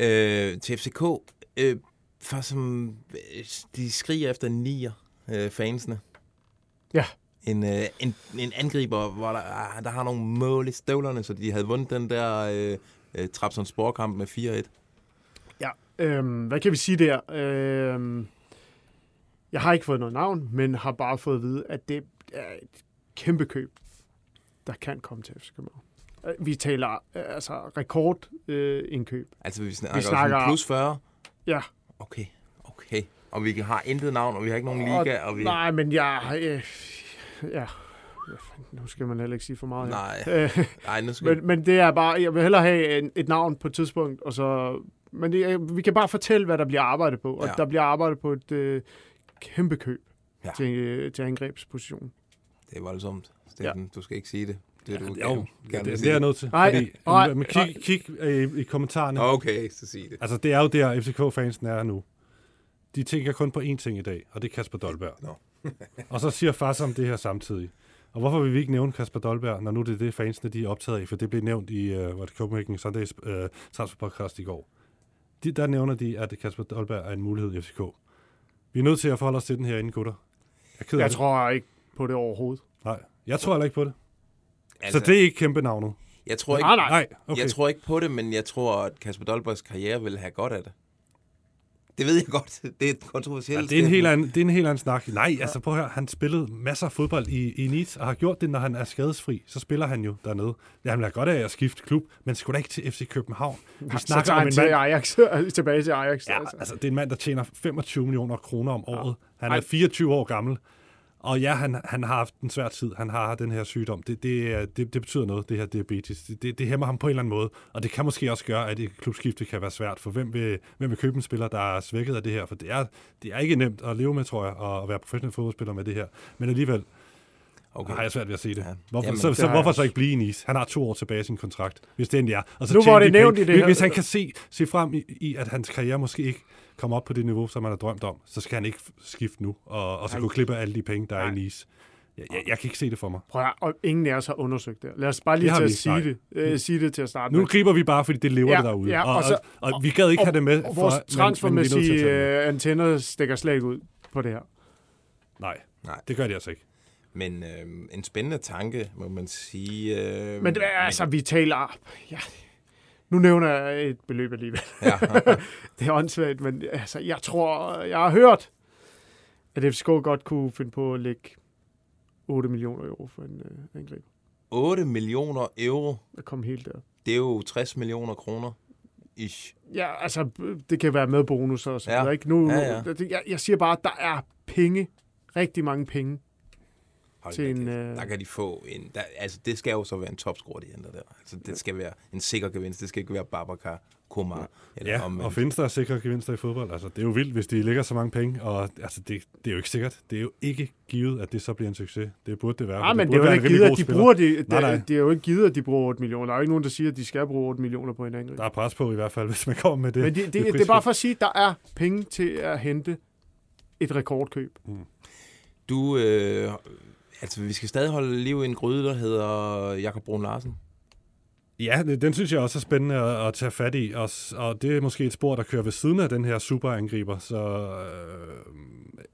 Øh, til FCK øh, for som, øh, de skriger efter nier, øh, fansene. Ja. En, øh, en, en angriber, hvor der, ah, der har nogle mål i støvlerne, så de havde vundet den der øh, øh, Trabzon Sporkamp med 4-1. Ja, øhm, hvad kan vi sige der? Øhm, jeg har ikke fået noget navn, men har bare fået at vide, at det er et kæmpe køb, der kan komme til FC København. Øh, Vi taler øh, altså rekord øh, indkøb. Altså, vi snakker, Vi snakker- snakker plus 40. Ja. Okay, okay. Og vi har intet navn, og vi har ikke nogen liga, og vi... Nej, men jeg... Øh, ja. Nu skal man heller ikke sige for meget. Nej. Øh, Nej, nu skal men, men det er bare... Jeg vil hellere have en, et navn på et tidspunkt, og så... Men det, vi kan bare fortælle, hvad der bliver arbejdet på. Og Ja. der bliver arbejdet på et øh, kæmpe køb Ja. til, øh, til angrebsposition. Det er voldsomt, Steffen. Ja. Du skal ikke sige det. Det er du Jo, gerne det, det er jeg nødt til. Nej, fordi, nej, men kig, kig øh, i kommentarerne. Okay, så sig det. Altså, det er jo der, FCK-fansen er nu. De tænker kun på én ting i dag, og det er Kasper Dolberg. Nå. og så siger far om det her samtidig. Og hvorfor vil vi ikke nævne Kasper Dolberg, når nu det er det, fansene de er optaget af? For det blev nævnt i uh, what, Copenhagen Sundays uh, transfer podcast i går. De, der nævner de, at Kasper Dolberg er en mulighed i FCK. Vi er nødt til at forholde os til den her inden, gutter. Jeg, er ked af Jeg det. tror ikke på det overhovedet. Nej, jeg tror heller ikke på det. Altså, så det er ikke kæmpe navnet. Jeg tror ikke, Nej, nej. Okay. jeg tror ikke på det, men jeg tror, at Kasper Dolbergs karriere vil have godt af det. Det ved jeg godt. Det er kontroversielt. Ja, det, er en helt anden, det er en helt anden snak. Nej, altså prøv at høre, han spillede masser af fodbold i, i Nice, og har gjort det, når han er skadesfri. Så spiller han jo dernede. Ja, han vil have godt af at skifte klub, men skulle da ikke til FC København. Vi Så snakker tager om han en til mand, Ajax, tilbage til Ajax. ja, altså, det er en mand, der tjener 25 millioner kroner om året. Han er 24 år gammel. Og ja, han, han har haft en svær tid. Han har den her sygdom. Det, det, det, det betyder noget, det her diabetes. Det, det, det hæmmer ham på en eller anden måde. Og det kan måske også gøre, at et klubskifte kan være svært. For hvem vil, hvem vil købe en spiller, der er svækket af det her? For det er, det er ikke nemt at leve med, tror jeg, at være professionel fodboldspiller med det her. Men alligevel Okay. har jeg svært ved at se det. Ja. Hvorfor, Jamen, så, det så har hvorfor så ikke blive i Nice? Han har to år tilbage i sin kontrakt, hvis det endelig er. Og så Nu tjene hvor de det nævnt penge. i det her- Hvis han kan se, se frem i, i, at hans karriere måske ikke kommer op på det niveau, som han har drømt om, så skal han ikke skifte nu, og, og så gå klippe af alle de penge, der er Nej. i Nice. Jeg, jeg, jeg kan ikke se det for mig. Prøv at, og ingen af os har undersøgt det. Lad os bare lige Det til at sige det, øh, sige det til at starte Nu med. griber vi bare, fordi det lever Ja, det derude. ja, og, og så- og, og, vi gad ikke have det med. Og for- vores er til transfermæssige øh, antenner stikker slet ikke ud på det her. Nej, Nej. det gør de altså ikke. Men øh, en spændende tanke, må man sige. Øh, Men er, altså, vi taler... Ja, nu nævner jeg et beløb alligevel. Ja. det er åndssvagt, men altså, jeg tror, jeg har hørt, at FCK godt kunne finde på at lægge 8 millioner euro for en øh, angreb. 8 millioner euro, At komme helt der. det er jo 60 millioner kroner. Ish. Ja, altså, det kan være med bonusser og så Ja. videre. Ikke? Nu, Ja, ja. Jeg, jeg siger bare, at der er penge, rigtig mange penge. Hold Til en, øh, Der kan de få en... Der, altså, det skal jo så være en topscore, de henter der. Altså, det skal være en sikker gevinst. Det skal ikke være Babacar, Komar. Eller Ja, omvendt. og findes der sikre gevinster i fodbold? Altså, det er jo vildt, hvis de lægger så mange penge, og altså, det, det er jo ikke sikkert. Det er jo ikke givet, at det så bliver en succes. Det burde det være. Nej, for men det burde er jo ikke givet, at de spiller. bruger det. Nej, nej. Det, det er jo ikke givet, at de bruger 8 millioner. Der er jo ikke nogen, der siger, at de skal bruge 8 millioner på en angreb. Der er pres på i hvert fald, hvis man kommer med det. Men det, det, det er bare for at sige, at der er penge til at hente et rekordkøb. Du, øh, altså, vi skal stadig holde liv i en gryde, der hedder Jakob Brun Larsen. Ja, det- den synes jeg også er spændende at, at tage fat i, og, og det er måske et spor, der kører ved siden af den her superangriber, så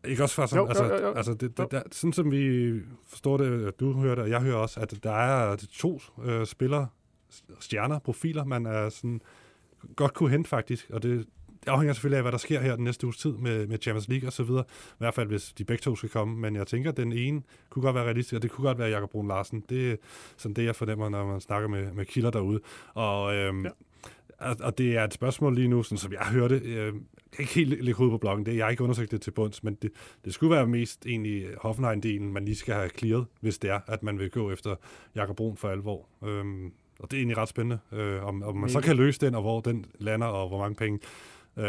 øh, ikke også for sådan, Jo, jo, altså, jo, jo. altså det, Jo. det, der, sådan som vi forstår det, at du hører det, og jeg hører også, at der er to øh, spillere, stjerner, profiler, man er sådan godt kunne hente faktisk, og det, det afhænger selvfølgelig af, hvad der sker her den næste uges tid med, med Champions League og så videre. I hvert fald, hvis de begge to skal komme. Men jeg tænker, at den ene kunne godt være realistisk, og det kunne godt være Jakob Brun Larsen. Det er sådan det, jeg fornemmer, når man snakker med, med kilder derude. Og, øhm, Ja. og, og det er et spørgsmål lige nu, sådan, som jeg hørte. Øh, jeg kan ikke helt lægge hovedet på blokken. Det, jeg har ikke undersøgt det til bunds, men det, det skulle være mest egentlig Hoffenheim-delen, man lige skal have clearet, hvis det er, at man vil gå efter Jakob Brun for alvor. Øhm, og det er egentlig ret spændende, øh, om, om man så kan løse den, og hvor den lander, og hvor mange penge øh,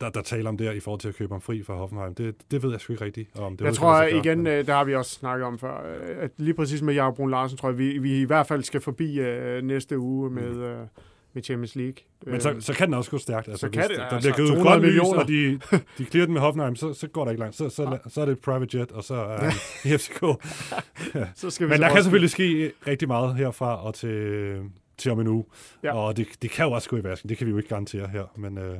der, der taler om der i forhold til at købe ham fri fra Hoffenheim. Det, det ved jeg sgu ikke rigtigt. Om det Jeg tror gøre, igen, men- øh, der har vi også snakket om før, øh, at lige præcis med Jakob Brun Larsen, tror jeg, vi, vi i hvert fald skal forbi øh, næste uge med, Mm. øh, med Champions League. Men så, Øhm, så kan den også gå stærkt. Altså, så kan hvis det, der altså, bliver givet 200 grønt lys, millioner. og de, de clearer den med Hoffenheim, så, så går der ikke langt. Så, så, så er det et private jet, og så er han i FCK. Så skal vi Men der kan selvfølgelig ske rigtig meget herfra og til, til om en uge. Ja. Og det, det kan jo også gå i vasken. Det kan vi jo ikke garantere her. Men øh,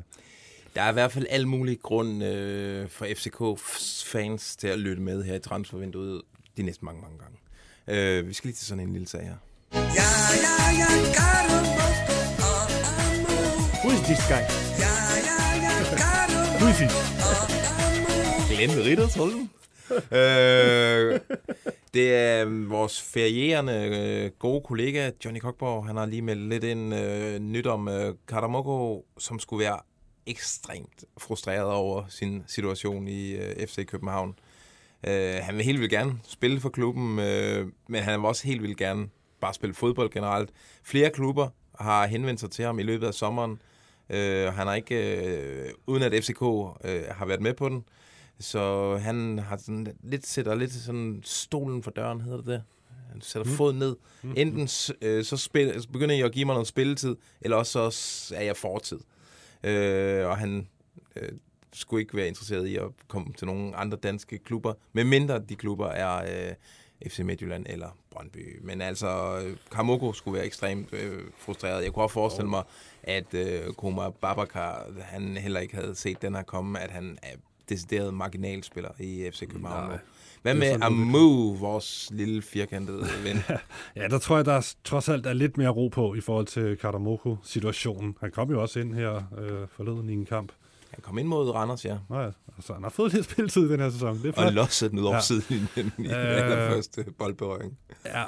Der er i hvert fald al mulig grund øh, for FCK-fans til at lytte med her i transfervinduet de næste mange, mange gange. Øh, vi skal lige til sådan en lille sag her. Who is this guy? Who is he? Glenn Rittersholm øh, det er øh, vores ferierende øh, gode kollega, Johnny Kokborg. Han har lige meldt lidt ind øh, nyt om øh, Karamoko, som skulle være ekstremt frustreret over sin situation i øh, FC København. Øh, han vil helt vildt gerne spille for klubben, øh, men han vil også helt vildt gerne bare spille fodbold generelt. Flere klubber har henvendt sig til ham i løbet af sommeren. Øh, han har ikke, øh, uden at FCK øh, har været med på den, så han har sådan lidt sætter lidt sådan stolen for døren, hedder det det? Han sætter mm. foden ned. Enten s- øh, så, spil, så begynder I at give mig noget spilletid, eller også så er jeg fortid. Øh, og han øh, skulle ikke være interesseret i at komme til nogle andre danske klubber, medmindre de klubber er øh, FC Midtjylland eller Brøndby. Men altså, Kamoko skulle være ekstremt øh, frustreret. Jeg kunne også forestille mig, at øh, Koma Babakar, han heller ikke havde set den her komme, at han er decideret marginalspiller i FC København. Nej. Hvad med Amu, vores lille firkantede ven? Ja, der tror jeg, der er, trods alt er lidt mere ro på i forhold til Karamoko-situationen. Han kom jo også ind her øh, forleden i en kamp. Han kom ind mod Randers, ja. Nå ja, altså, han har fået lidt spilletid i den her sæson. Det er Og flot. losset den ud over Ja. sidelinjen i den Øh, allerførste boldberøring. Ja,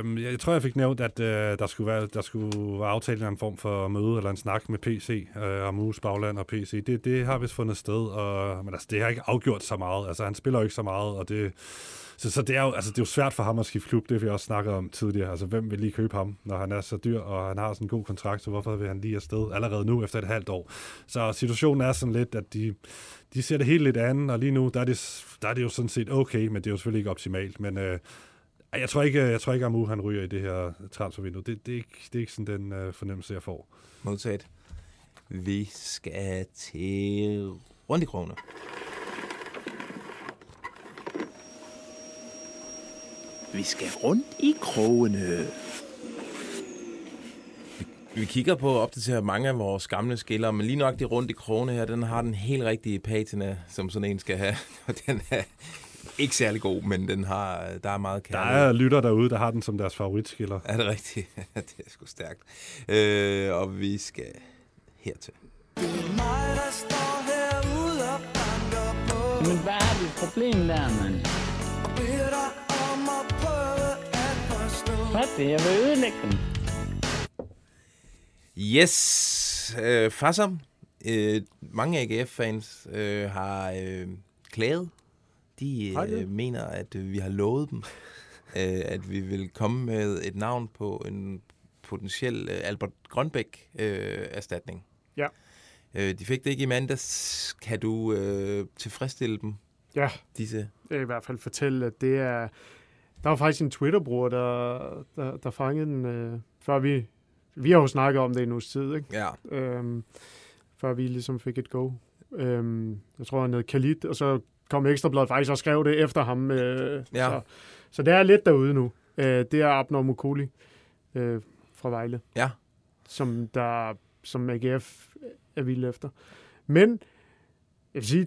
øh, jeg tror, jeg fik nævnt, at øh, der, skulle være, der skulle være aftalt en form for møde eller en snak med PC, øh, Amus Bagland og PC. Det, det har vist fundet sted, og, men altså, det har ikke afgjort så meget. Altså, han spiller jo ikke så meget, og det, så, så det, er jo, altså, det er jo svært for ham at skifte klub, det vi også snakket om tidligere. Altså, hvem vil lige købe ham, når han er så dyr, og han har sådan en god kontrakt, så hvorfor vil han lige afsted allerede nu efter et halvt år? Så situationen er sådan lidt, at de, de ser det helt lidt andet, og lige nu, der er, det, der er det jo sådan set okay, men det er jo selvfølgelig ikke optimalt. Men øh, jeg tror ikke, jeg tror ikke, at Amu han ryger i det her transfervindue. Det, det, er, ikke, det er ikke sådan den øh, fornemmelse, jeg får. Modtaget. Vi skal til rundt i krogene. Vi skal rundt i krogene. Vi kigger på at opdatere mange af vores gamle skillere, men lige nok det rundt i krogene her, den har den helt rigtige patina, som sådan en skal have. Og den er ikke særlig god, men den har, der er meget Der kærlighed. er lytter derude, der har den som deres favoritskiller. Er det rigtigt? det er sgu stærkt. Øh, og vi skal hertil. Men hvad er dit problem der, mand? Hvad er det? Jeg vil ødelægge dem. Yes, øh, Fassam. Øh, mange AGF-fans øh, har øh, klaget. De øh, mener, at øh, vi har lovet dem, øh, at vi vil komme med et navn på en potentiel øh, Albert Grønbæk-erstatning. Ja. Øh, de fik det ikke i mandags. Kan du øh, tilfredsstille dem? Ja. Disse? Jeg kan i hvert fald fortælle, at det er... Der var faktisk en Twitter-bruger, der, der, der fangede den, øh, før vi... Vi har jo snakket om det i en uges tid, ikke? Ja. Øhm, før vi ligesom fik et go. Øhm, jeg tror, han hed Khalid, og så kom Ekstrabladet faktisk og skrev det efter ham. Øh, Ja. så, så det er lidt derude nu. Øh, det er Abner Mukuli øh, fra Vejle. Ja. Som, der, som AGF er vild efter. Men jeg vil sige,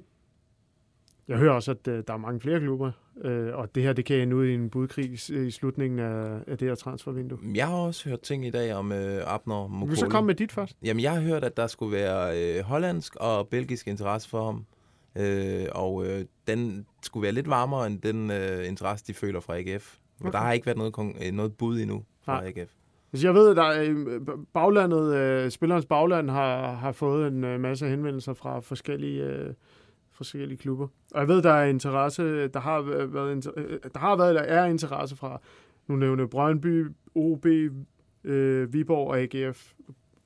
jeg hører også, at øh, der er mange flere klubber, øh, og det her, det kan ende ud i en budkrig i, slutningen af, af det her transfervindue. Jeg har også hørt ting i dag om øh, Abner Vil Mokoli. du så komme med dit først? Jamen, jeg har hørt, at der skulle være øh, hollandsk og belgisk interesse for ham. Øh, og øh, den skulle være lidt varmere end den øh, interesse, de føler fra AGF. Men Okay. der har ikke været noget, øh, noget bud endnu fra Nej. AGF. Altså, jeg ved, at der øh, baglandet, øh, spillerens bagland har, har fået en øh, masse henvendelser fra forskellige, øh, forskellige klubber. Og jeg ved, der er interesse, der har øh, været, inter, øh, der har været, der er interesse fra, nu nævner Brøndby, OB, øh, Viborg og AGF.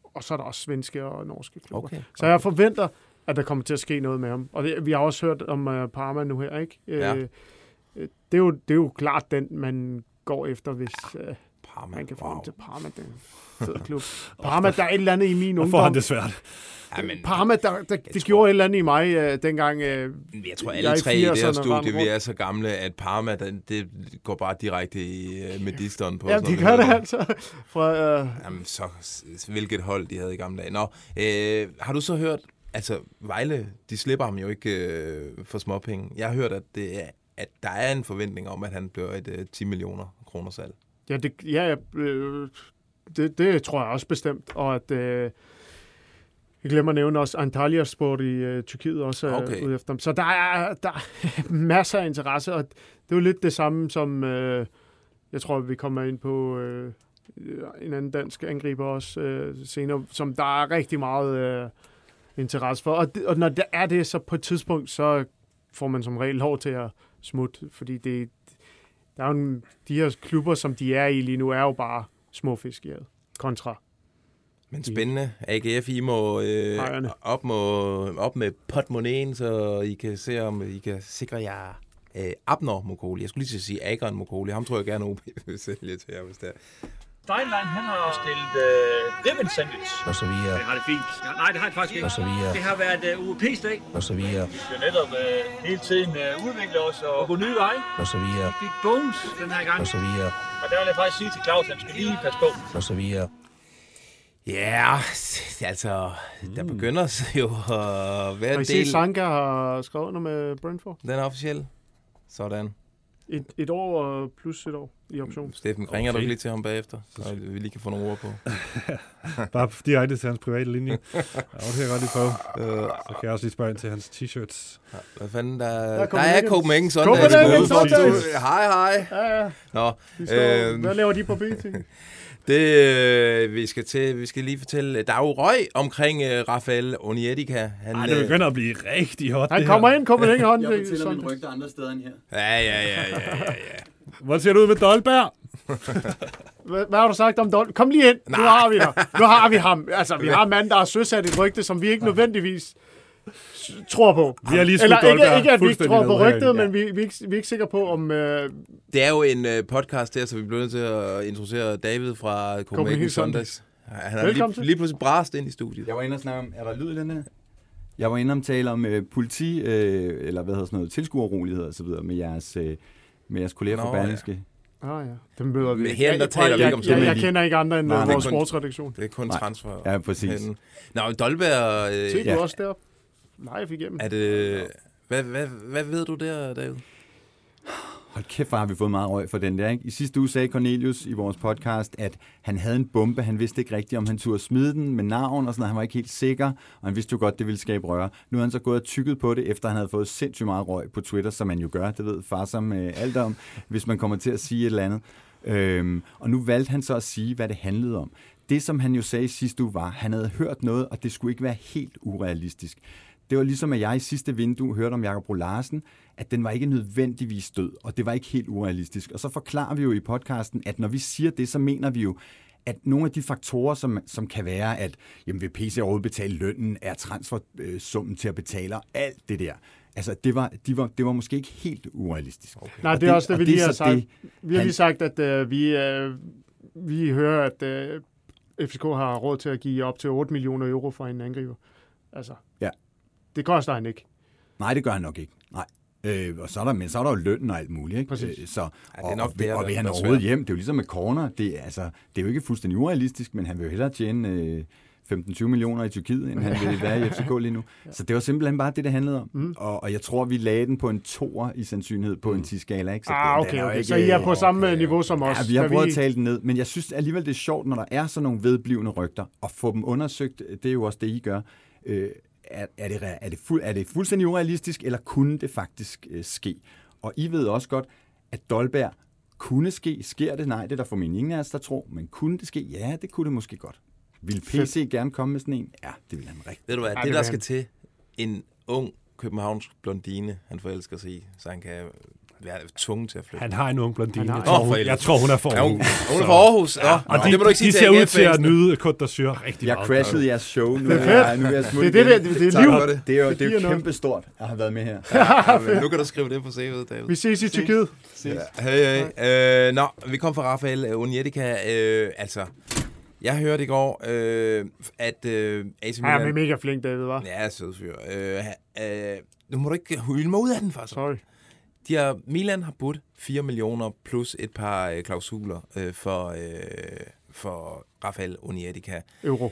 Og så er der også svenske og norske klubber. Okay, Så jeg forventer, at der kommer til at ske noget med ham. Og det, vi har også hørt om uh, Parma nu her, ikke? Ja. Øh, øh, det, er jo, det er jo klart den, man går efter, hvis... Øh, Parma. Han kan få wow. ham til Parma, det er en fed klub. Parma, der er et eller andet i min ungdom. får han det svært. Ja, men, Parma, der, der, det gjorde et eller andet i mig, øh, dengang øh, jeg tror, jeg alle i tre i det her 80'erne rendte studie, vi er så gamle, at Parma, den, det går bare direkte i uh, medisteren på. Ja, sådan de gør det altså. Fra, øh, Jamen, så, hvilket hold de havde i gamle dage. Nå, øh, har du så hørt, altså Vejle, de slipper ham jo ikke øh, for småpenge. Jeg har hørt, at, det er, at der er en forventning om, at han bliver et øh, 10 millioner kroner salg. ja, det, ja, ja, øh, det, det tror jeg også bestemt. Og at... Øh, jeg glemmer at nævne også Antalya Sport i øh, Tyrkiet også er Okay. ude efter dem. Så der er, der er masser af interesse, og det er jo lidt det samme som, øh, jeg tror, vi kommer ind på øh, en anden dansk angriber også øh, senere, som der er rigtig meget øh, interesse for. Og, det, og når der er det, så på et tidspunkt, så får man som regel lov til at smutte, fordi det, der er jo en, de her klubber, som de er i lige nu, er jo bare små fisk, ja, kontra. Men spændende. AGF, I må øh, Ejerne. op, må, op med potmoneen, så I kan se, om I kan sikre jer øh, Abner Mokoli. Jeg skulle lige til at sige Agon Mokoli. Ham tror jeg gerne, OB vil sælge til jer, hvis det er. Steinlein, han har stillet øh, ribbon sandwich. Og så videre. Det har det fint. Ja, nej, det har det faktisk ikke. Og så videre. Det har været uh, UEP's dag. Og så videre. Vi skal netop uh, hele tiden uh, udvikle os og gå nye veje. Og så videre. Vi fik bones den her gang. Og så videre. Og der vil jeg faktisk sige til Claus, at han skal lige passe på. Og så videre. Ja, altså, der begynder så jo at være Har I en set, del... Sanka har skrevet under med Brentford? Den er officiel. Sådan. Et, et år og plus et år i option. Steffen, ringer Okay. du lige til ham bagefter, så vi lige kan få nogle ord på? Bare direkte til hans private linje. Ja, det kan jeg godt lige prøve. Øh, Så kan jeg også lige spørge ind til hans t-shirts. Hvad fanden, der, er der, er Copenhagen. Sundays. Copenhagen Sundays. Hej, hej. Ja, ja. Nå, øhm, hvad laver de på BT? det, øh, vi, skal til, vi skal lige fortælle, der er jo røg omkring øh, Rafael Onietica. Han, Ej, det øh, begynder at blive rigtig hot, Han kommer her. ind, Copenhagen hånd. Jeg fortæller mine rygter andre steder end her. Ja, ja, ja, ja, ja, ja. Hvordan ser det ud med Dolberg? Hvad, hvad har du sagt om Don? Kom lige ind. Nu har vi dig. Nu har vi ham. Altså, vi har en mand, der har søsat et rygte, som vi ikke nødvendigvis tror på. Vi har lige skudt Eller ikke, ikke, at vi ikke tror på rygtet, men vi, vi, er ikke, vi er ikke sikre på, om... Øh, Det er jo en øh, podcast der, så vi bliver nødt til at introducere David fra Copenhagen Sundays. Han er lige, lige pludselig brast ind i studiet. Jeg var inde og snakke om, er der lyd i den her? Jeg var inde og tale om øh, politi, øh, eller hvad hedder sådan noget, tilskuerrolighed og så videre med jeres, øh, med jeres kolleger Nå, fra Berlingske. ah ja, dem møder vi. Men her, Jeg- der taler jeg, vi ikke jeg, om jeg, jeg, noget. kender ikke andre end Nej, nej. vores Det er kun- sportsredaktion. Det er kun transfer. Ja, præcis. Nå, Dolberg, øh, Se, du Ja. også derop. Live igennem. er det... Hvad, hvad, hvad ved du der, David? Hold kæft, hvor har vi fået meget røg for den der, ikke? I sidste uge sagde Cornelius i vores podcast, at han havde en bombe. Han vidste ikke rigtigt, om han turde smide den med navn og sådan noget. Han var ikke helt sikker, og han vidste jo godt, det ville skabe røre. Nu er han så gået og tykket på det, efter han havde fået sindssygt meget røg på Twitter, som man jo gør. Det ved far som øh, alt om, hvis man kommer til at sige et eller andet. Øhm, og nu valgte han så at sige, hvad det handlede om. Det, som han jo sagde sidste uge, var, at han havde hørt noget, og det skulle ikke være helt urealistisk. Det var ligesom, at jeg i sidste vindue hørte om Jakob Bro Larsen, at den var ikke nødvendigvis død, og det var ikke helt urealistisk. Og så forklarer vi jo i podcasten, at når vi siger det, så mener vi jo, at nogle af de faktorer, som, som kan være, at jamen, vil PC overhovedet betale lønnen, er transfersummen til at betale, og alt det der. Altså, det var, de var, det var måske ikke helt urealistisk. Okay. Nej, det er også det, vi lige har sagt. Det, Vi har han- lige sagt, at øh, vi, øh, vi hører, at øh, FCK har råd til at give op til 8 millioner euro for en angriber. Altså, Ja. Det koster han ikke. Nej, det gør han nok ikke. Nej. Øh, og så er der, men så er der jo lønnen og alt muligt. Ikke? Præcis. Øh, så, er og, nok og, der, og vil han er overhovedet hjem? Det er jo ligesom med corner. Det, er, altså, det er jo ikke fuldstændig urealistisk, men han vil jo hellere tjene øh, 15-20 millioner i Tyrkiet, end han vil være i FCK lige nu. Så det var simpelthen bare det, det handlede om. Mm. Og, og jeg tror, vi lagde den på en toer i sandsynlighed på mm. en 10-skala. Ikke? Så Ah, okay, den er okay. ikke, Så I er på øh, samme okay, niveau som os. Ja, vi har prøvet at tale den ned, men jeg synes alligevel, det er sjovt, når der er sådan nogle vedblivende rygter, og få dem undersøgt, det er jo også det, I gør. Øh, er, er, det, er, det fuld, er det fuldstændig urealistisk, eller kunne det faktisk øh, ske? Og I ved også godt, at Dolberg kunne ske. Sker det? Nej, det er der formentlig ingen af os, der tror. Men kunne det ske? Ja, det kunne det måske godt. Vil PC gerne komme med sådan en? Ja, det vil han rigtig. Ved du hvad, Ja, det, det der skal han. til, en ung københavnsk blondine, han forelsker sig i, så han kan være tvunget til at flytte. Han har en ung blondine. Har Jeg tror, hun, for jeg tror, hun er fra Ja, hun- Aarhus. hun er fra Aarhus. Ja, og de, det må du ikke sige de ser ud til at nyde Côte d'Azur rigtig Jeg meget. crashede jeres show. Nu Det er jeg, fedt. nu er jeg Det er det, det, det er Tak liv. for det. Det er jo, det er jo kæmpe stort at have været med her. Ja, nu kan du skrive det på CV'et, David. Vi ses i Tyrkiet. Ja. Hey, hey. Øh, nå, vi kom fra Rafael Unietica. Øh, altså, jeg hørte i går, øh, at øh, AC Ja, Milan... men mega flink, David, var. Ja, sød fyr. Øh, øh, nu må du ikke hylde mig ud af den, faktisk. Sorry. De har, Milan har budt 4 millioner plus et par øh, klausuler øh, for, øh, for Rafael Unietica. Euro.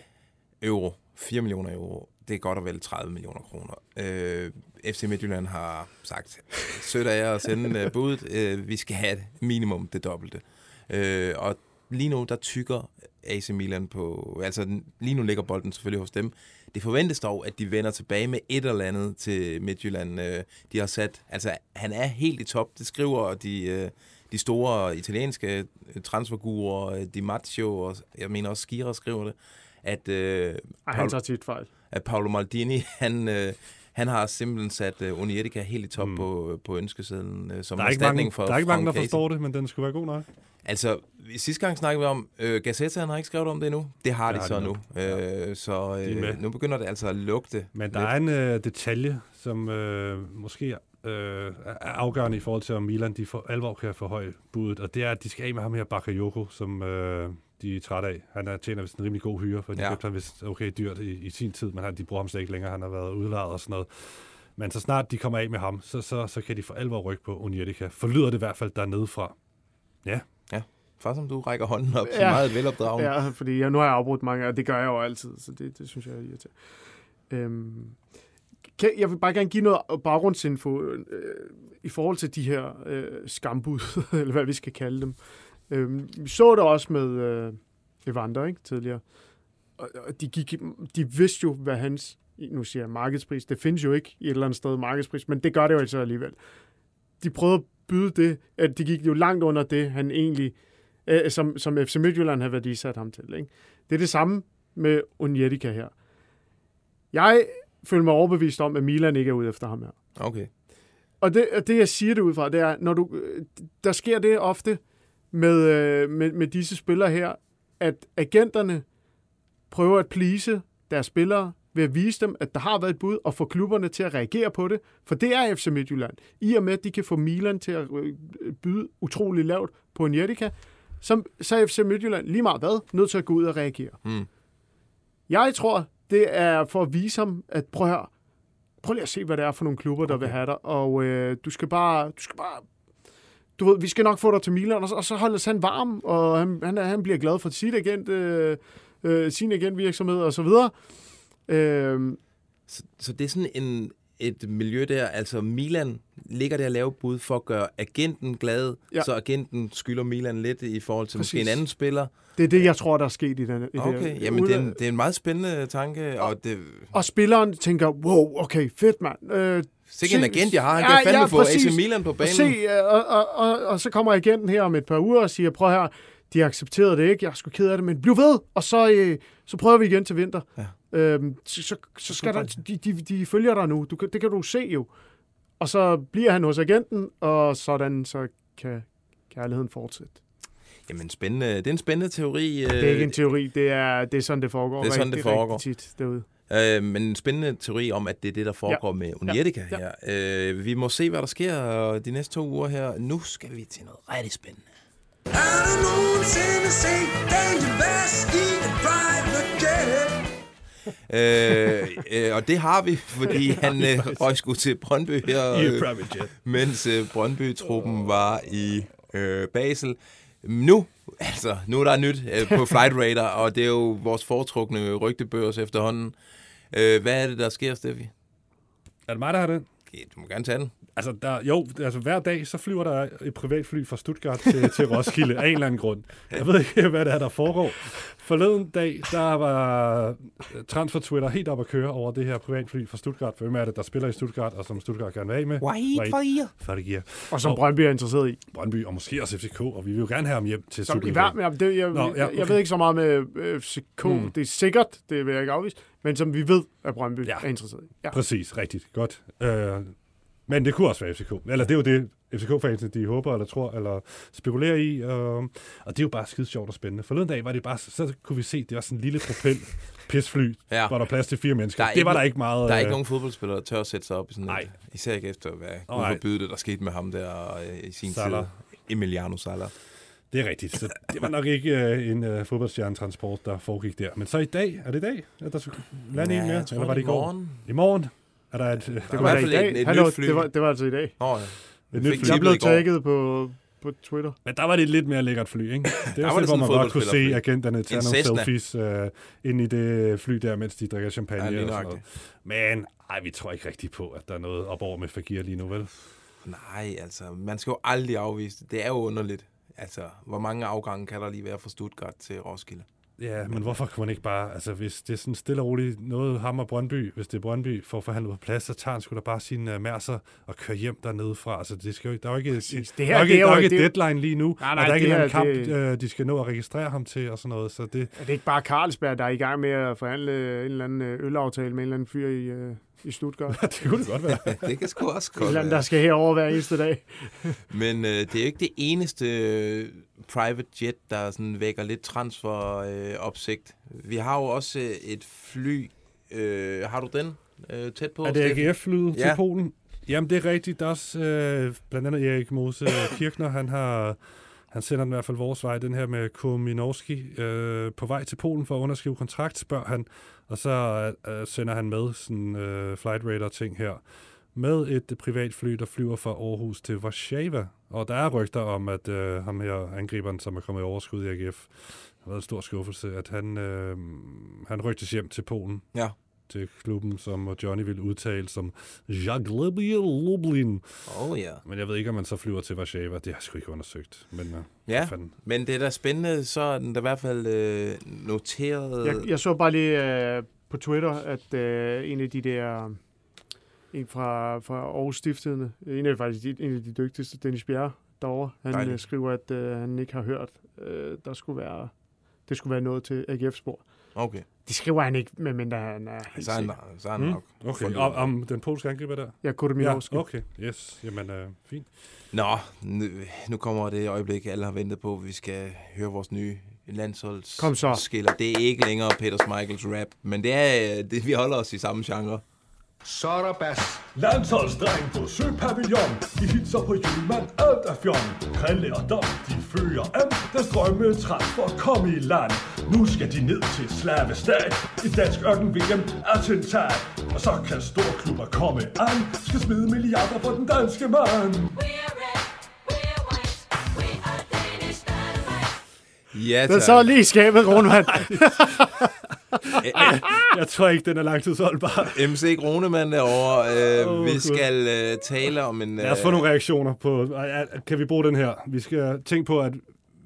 Euro. 4 millioner euro. Det er godt og vel 30 millioner kroner. Øh, FC Midtjylland har sagt, sødt af jer at sende uh, budet. Øh, vi skal have minimum det dobbelte. Øh, og lige nu, der tykker AC Milan på... Altså, lige nu ligger bolden selvfølgelig hos dem. Det forventes dog, at de vender tilbage med et eller andet til Midtjylland. Øh, de har sat... Altså, han er helt i top. Det skriver de, øh, de store italienske transfergurer, Di Maggio, og jeg mener også Skira skriver det, at... Øh, Ej, han tager tit fejl. at Paolo Maldini, han, øh, han har simpelthen sat øh, Unietica helt i top mm. på, på ønskesedlen øh, som Der er, ikke mange, for der er ikke mange, der forstår det, men den skulle være god nok. Altså, sidste gang snakkede vi om, øh, Gazetta han har ikke skrevet om det endnu. Det har Det de har så de nu. Øh, så er med. øh, nu begynder det altså at lugte. Men der lidt. er en øh, detalje, som øh, måske øh, er afgørende i forhold til, om Milan de for alvor kan forhøje budet, og det er, at de skal af med ham her Bakayoko, som øh, de er trætte af. Han er, tjener vist en rimelig god hyre, for de Ja. købte ham vist okay dyrt i, i sin tid, men han, de bruger ham slet ikke længere. Han har været udlejet og sådan noget. Men så snart de kommer af med ham, så, så, så kan de for alvor rykke på Unietica. Forlyder det i hvert fald dernede fra. Ja. Ja, far som du rækker hånden op, så Ja. meget velopdragen. Ja, fordi jeg, nu har jeg afbrudt mange, og det gør jeg jo altid, så det, det synes jeg er irriterende. Øhm, kan, jeg vil bare gerne give noget baggrundsinfo øh, i forhold til de her øh, skambud, eller hvad vi skal kalde dem. Øhm, vi så det også med øh, Evander, ikke, tidligere. Og, og de, gik, de vidste jo, hvad hans, nu siger jeg markedspris, det findes jo ikke i et eller andet sted markedspris, men det gør det jo altså alligevel. De prøvede at byde det, at de gik jo langt under det, han egentlig, øh, som, som FC Midtjylland havde værdisat ham til. Ikke? Det er det samme med Unietica her. Jeg føler mig overbevist om, at Milan ikke er ude efter ham her. Okay. Og det, og det jeg siger det ud fra, det er, når du, øh, der sker det ofte med, øh, med, med disse spillere her, at agenterne prøver at please deres spillere ved at vise dem, at der har været et bud, og få klubberne til at reagere på det. For det er FC Midtjylland. I og med, at de kan få Milan til at øh, byde utrolig lavt på en Jetica, så, så er FC Midtjylland lige meget hvad, nødt til at gå ud og reagere. Mm. Jeg tror, det er for at vise ham, at prøv at høre, prøv lige at se, hvad det er for nogle klubber, der okay. vil have dig, og øh, du skal bare, du skal bare, du ved, vi skal nok få dig til Milan, og så, og så holdes han varm, og han, han, han bliver glad for sit agent, øh, øh, sin agentvirksomhed, og så videre. Øh, Så, så det er sådan en, et miljø der, altså Milan ligger der og laver bud for at gøre agenten glad, Ja. ja. så agenten skylder Milan lidt i forhold til måske Præcis. en anden spiller. det er det, jeg tror, der er sket i den. I det, Okay, jamen det er, en, det er en meget spændende tanke, og det, Og spilleren tænker, wow, okay, fedt mand. Øh, Sikke en agent, jeg har. Han kan fandme få AC Milan på banen. Se, øh, og, og, og, og så kommer agenten her om et par uger og siger, prøv her, de accepterede det ikke, jeg er sgu ked af det, men bliv ved, og så, øh, så prøver vi igen til vinter. Ja. Øhm, så, så, så skal der, de, de, de følger dig nu, du, det kan du se jo. Og så bliver han hos agenten, og sådan så kan kærligheden fortsætte. Jamen spændende. Det er en spændende teori. Det er ikke en teori, det er, det er sådan, det foregår. Det er sådan, rigtig, det foregår. Rigtig tit derude. Øh, men en spændende teori om, at det er det, der foregår Ja. med Unietica ja. her. Øh, vi må se, hvad der sker de næste to uger her. Nu skal vi til noget rigtig spændende. Nogensinde set Bass i en private jet? øh, øh, og det har vi, fordi han øh, røg sgu til Brøndby her, øh, mens øh, Brøndby-truppen var i øh, Basel. Nu, altså, nu er der nyt øh, på Flight Radar, og det er jo vores foretrukne rygtebørs efterhånden. Øh, hvad er det, der sker, Steffi? Er det mig, der har den? Du må gerne tage den. Altså, der, jo, altså hver dag, så flyver der et privatfly fra Stuttgart til, til Roskilde af en eller anden grund. Jeg ved ikke, hvad det er, der foregår. Forleden dag, der var Transfer Twitter helt op at køre over det her privatfly fra Stuttgart. For hvem er det, der spiller i Stuttgart, og som Stuttgart gerne vil af med? Fahir. Fahir. Og som Brøndby er interesseret i. Brøndby, og måske også FCK, og vi vil jo gerne have ham hjem til Som i hver, ja, det, jeg, Nå, ja, okay. jeg ved ikke så meget med øh, FCK. Mm. Det er sikkert, det vil jeg ikke afvise, men som vi ved, at Brøndby Ja. ja. er interesseret i. Ja. Præcis, rigtigt. Godt. Øh, Men det kunne også være FCK. Eller det er jo det, FCK-fansene, de håber eller tror, eller spekulerer i. Og, og det er jo bare skide sjovt og spændende. Forleden dag var det bare, så kunne vi se, det var sådan en lille propel pisfly, ja. hvor der er plads til fire mennesker. Der er det var ikke- der ikke meget... Der er ikke øh, nogen fodboldspillere, der tør at sætte sig op i sådan Nej. et. Især ikke efter, hvad Åh, Gud forbyde det, der skete med ham der øh, i sin Salah. tid. Emiliano Sala. Det er rigtigt. Så det var nok ikke øh, en øh, fodboldstjernetransport, der foregik der. Men så i dag, er det i dag, at der skulle lande Ja, en mere? Eller var det i går? morgen. I morgen er der et... Øh, Det i var i fald dag. et- et Hallo, nyt fly. det, var, det var altså i dag. Nå ja. Et nyt fly. Jeg blev tagget på, på Twitter. Men der var det et lidt mere lækkert fly, ikke? Det var var det det, hvor man godt kunne se agenterne tage nogle selfies øh, ind i det fly der, mens de drikker champagne Ja, og sådan noget. Men ej, vi tror ikke rigtigt på, at der er noget op over med Fagir lige nu, vel? Nej, altså, man skal jo aldrig afvise det. Det er jo underligt. Altså, hvor mange afgange kan der lige være fra Stuttgart til Roskilde? Ja, men hvorfor kunne man ikke bare, altså hvis det er sådan stille og roligt, noget ham og Brøndby, hvis det er Brøndby, får forhandlet på plads, så tager han sgu da bare sine uh, mærser og kører hjem dernede fra. Altså det skal jo ikke, der er jo ikke, Det der her, er jo ikke, det er der er jo- ikke det er- et deadline lige nu, Nej, og nej, der er ikke en det kamp, det- øh, de skal nå at registrere ham til og sådan noget, så det, Er det ikke bare Carlsberg, der er i gang med at forhandle en eller anden øh, ølaftale med en eller anden fyr i, øh, i Stuttgart? det kunne det godt være. det kan sgu også godt eller der skal herover hver eneste dag. Men øh, det er jo ikke det eneste øh, private jet, der sådan vækker lidt transfer øh, opsigt. Vi har jo også øh, et fly. Øh, har du den øh, tæt på? Er det? AGF-flyet Ja. til Polen? Jamen, det er rigtigt. Der er også øh, blandt andet Erik Mose Kirchner, han har... Han sender den i hvert fald vores vej, den her med Kuminowski. Øh, på vej til Polen for at underskrive kontrakt, spørger han. Og så øh, sender han med sådan øh, flight radar ting her. Med et privat fly, der flyver fra Aarhus til Warszawa. Og der er rygter om, at øh, ham her, angriberen, som er kommet i overskud i AGF, har været en stor skuffelse, at han, øh, han rygtes hjem til Polen Ja til klubben, som Johnny ville udtale som Jaglebie Lublin. Oh ja. Men jeg ved ikke, om man så flyver til Warszawa. Det har jeg sgu ikke undersøgt. Men, uh, Ja, fanden. men det er da spændende, så er den da i hvert fald øh, noteret. Jeg, jeg så bare lige øh, på Twitter, at øh, en af de der... En fra, fra Aarhus Stiftstidende, en af, faktisk de- en af de dygtigste, Dennis Bjerre, derovre, han Dejligt. øh, skriver, at øh, han ikke har hørt, øh, der skulle være, det skulle være noget til AGF-spor. Okay. Det skriver han ikke, medmindre han er helt Så er han, så er han Mm. nok. Okay, og, om den polske angriber der? Ja, Kudominovski. Ja, okay, yes. Jamen, uh, fint. Nå, nu, nu kommer det øjeblik, alle har ventet på. Vi skal høre vores nye landsholds Kom så. skiller. Det er ikke længere Peter Michaels rap, men det er, øh, det, vi holder os i samme genre. Så er der bas. Landsholdsdreng på Søpavillon. De hilser på julemand, alt er fjong Krille og Dom, de fører an. Deres drømme træt for at komme i land. Nu skal de ned til Slavestat I dansk ørken VM attentat Og så kan storklubber komme an. Skal smide milliarder for den danske mand. Ja, Den så lige skabet, Rundvand. jeg tror ikke, den er langtidsholdbar. MC Gronemann derovre. Øh, Åh, vi Gud. skal øh, tale om en... Lad os få nogle reaktioner på, ej, kan vi bruge den her? Vi skal tænke på, at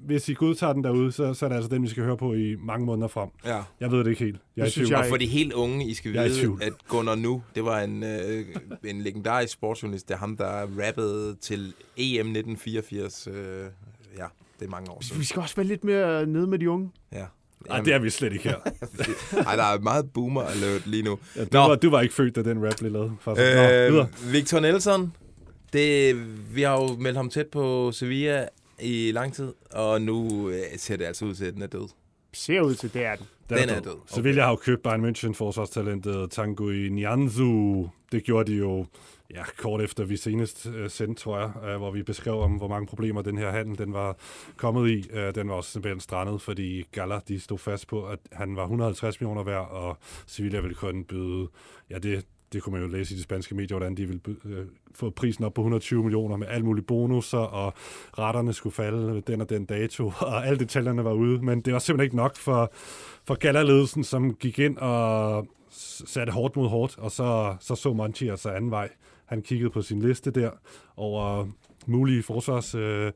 hvis I godtager den derude, så, så er det altså den, vi skal høre på i mange måneder frem. Ja. Jeg ved det ikke helt. Jeg er i tvivl. Og for de helt unge, I skal Jeg vide, at Gunnar Nu, det var en, øh, en legendarisk sportsjournalist. Det er ham, der rappede til EM 1984. Øh, ja, det er mange år siden. Vi skal også være lidt mere nede med de unge. Ja. Ej, det er vi slet ikke her. Nej, der er meget boomer alert lige nu. Ja, du, var, du var ikke født, da den rap blev lavet. faktisk. Nå, videre. Øh, Victor Nelson, det, vi har jo meldt ham tæt på Sevilla i lang tid, og nu øh, ser det altså ud til, at den er død. Ser ud til, det er den. Den er død. Sevilla har jo købt Bayern München forsvarstalentet Tanguy Nianzu. Det gjorde de jo ja, kort efter vi senest øh, sendte, tror jeg, øh, hvor vi beskrev om, hvor mange problemer den her handel den var kommet i. Øh, den var også simpelthen strandet, fordi Gala de stod fast på, at han var 150 millioner værd, og Sevilla ville kun byde, ja det, det kunne man jo læse i de spanske medier, hvordan de ville øh, få prisen op på 120 millioner med alle mulige bonusser, og retterne skulle falde den og den dato, og alle detaljerne var ude. Men det var simpelthen ikke nok for, for Gala-ledelsen, som gik ind og satte hårdt mod hårdt, og så så, så Monchi altså anden vej. Han kiggede på sin liste der over mulige forsvarsforstærkninger, øh,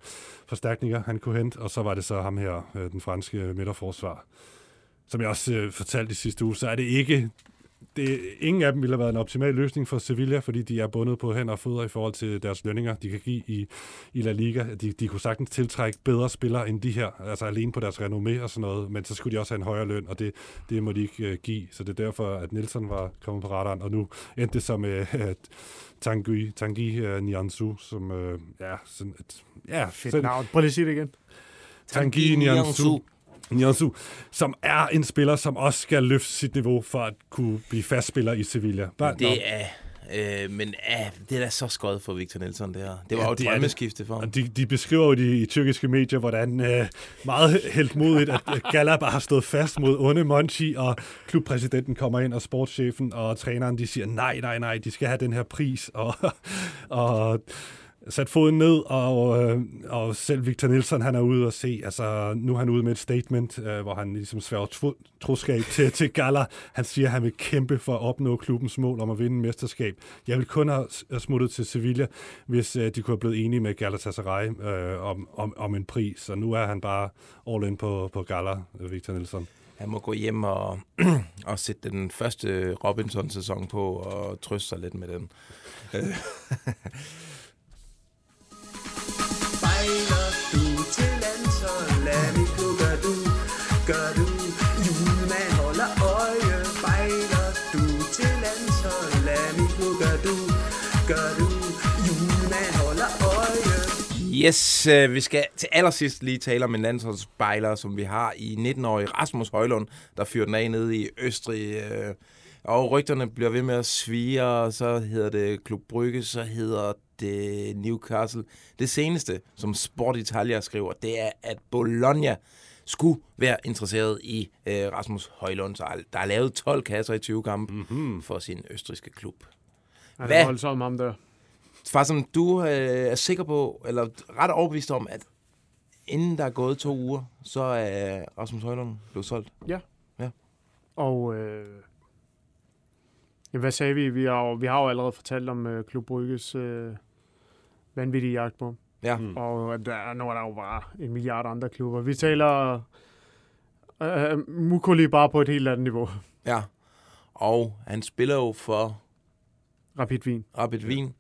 forstærkninger, han kunne hente, og så var det så ham her, øh, den franske midterforsvar. Som jeg også øh, fortalte i sidste uge, så er det ikke det, ingen af dem ville have været en optimal løsning for Sevilla, fordi de er bundet på hænder og fødder i forhold til deres lønninger, de kan give i, i La Liga. De, de kunne sagtens tiltrække bedre spillere end de her, altså alene på deres renommé og sådan noget, men så skulle de også have en højere løn, og det, det må de ikke uh, give. Så det er derfor, at Nielsen var kommet på radaren, og nu endte det som uh, Tanguy, Tanguy uh, Nianzou, som uh, ja, sådan et... Ja, Fedt sådan, navn. Prøv lige at sige det igen. Tanguy Nianzou. Nianzou, som er en spiller, som også skal løfte sit niveau for at kunne blive fastspiller i Sevilla. Bare, det er... Øh, men ja, det er da så skødt for Victor Nelson, det her. Det var ja, jo et drømmeskifte for ham. De, de beskriver jo de, i tyrkiske medier, hvordan øh, meget helt modigt, at Galab har stået fast mod onde Monchi, og klubpræsidenten kommer ind, og sportschefen og træneren, de siger, nej, nej, nej, de skal have den her pris, og, og sat foden ned, og, øh, og selv Victor Nielsen, han er ude og se, altså nu er han ude med et statement, øh, hvor han ligesom sværger troskab til, til Gala. Han siger, at han vil kæmpe for at opnå klubbens mål om at vinde mesterskab. Jeg vil kun have smuttet til Sevilla, hvis øh, de kunne have blevet enige med Galatasaray øh, om, om, om en pris, og nu er han bare all in på, på Gala, Victor Nielsen. Han må gå hjem og, og sætte den første Robinson-sæson på og trøste sig lidt med den. Bejler du til landshold, lad vi gå, gør du, gør du. Julemand holder øje, bejler du til landshold, lad vi gå, gør du, gør du. Julemand holder øje. Yes, øh, vi skal til allersidst lige tale om en landsholdsbejler, som vi har i 19-årige Rasmus Højlund, der fyrer den af nede i Østrig. Øh, og rygterne bliver ved med at svige, og så hedder det Klub Brygge, så hedder det Newcastle. Det seneste, som Sport Italia skriver, det er, at Bologna skulle være interesseret i øh, Rasmus Højlund. Så der er lavet 12 kasser i 20 kampe mm-hmm. for sin østriske klub. Ja, Hvad? holdt så om der. Far, som du øh, er sikker på, eller ret overbevist om, at inden der er gået to uger, så er Rasmus Højlund blevet solgt? Ja. Ja. Og øh, hvad sagde vi? Vi har, jo, vi har jo allerede fortalt om øh, Klub Brygges øh, vanvittige jagt på. Ja. Mm. Og der, nu er der jo bare en milliard andre klubber. Vi taler uh, Mukuli bare på et helt andet niveau. Ja, og han spiller jo for... Rapid Wien. Rapid Wien.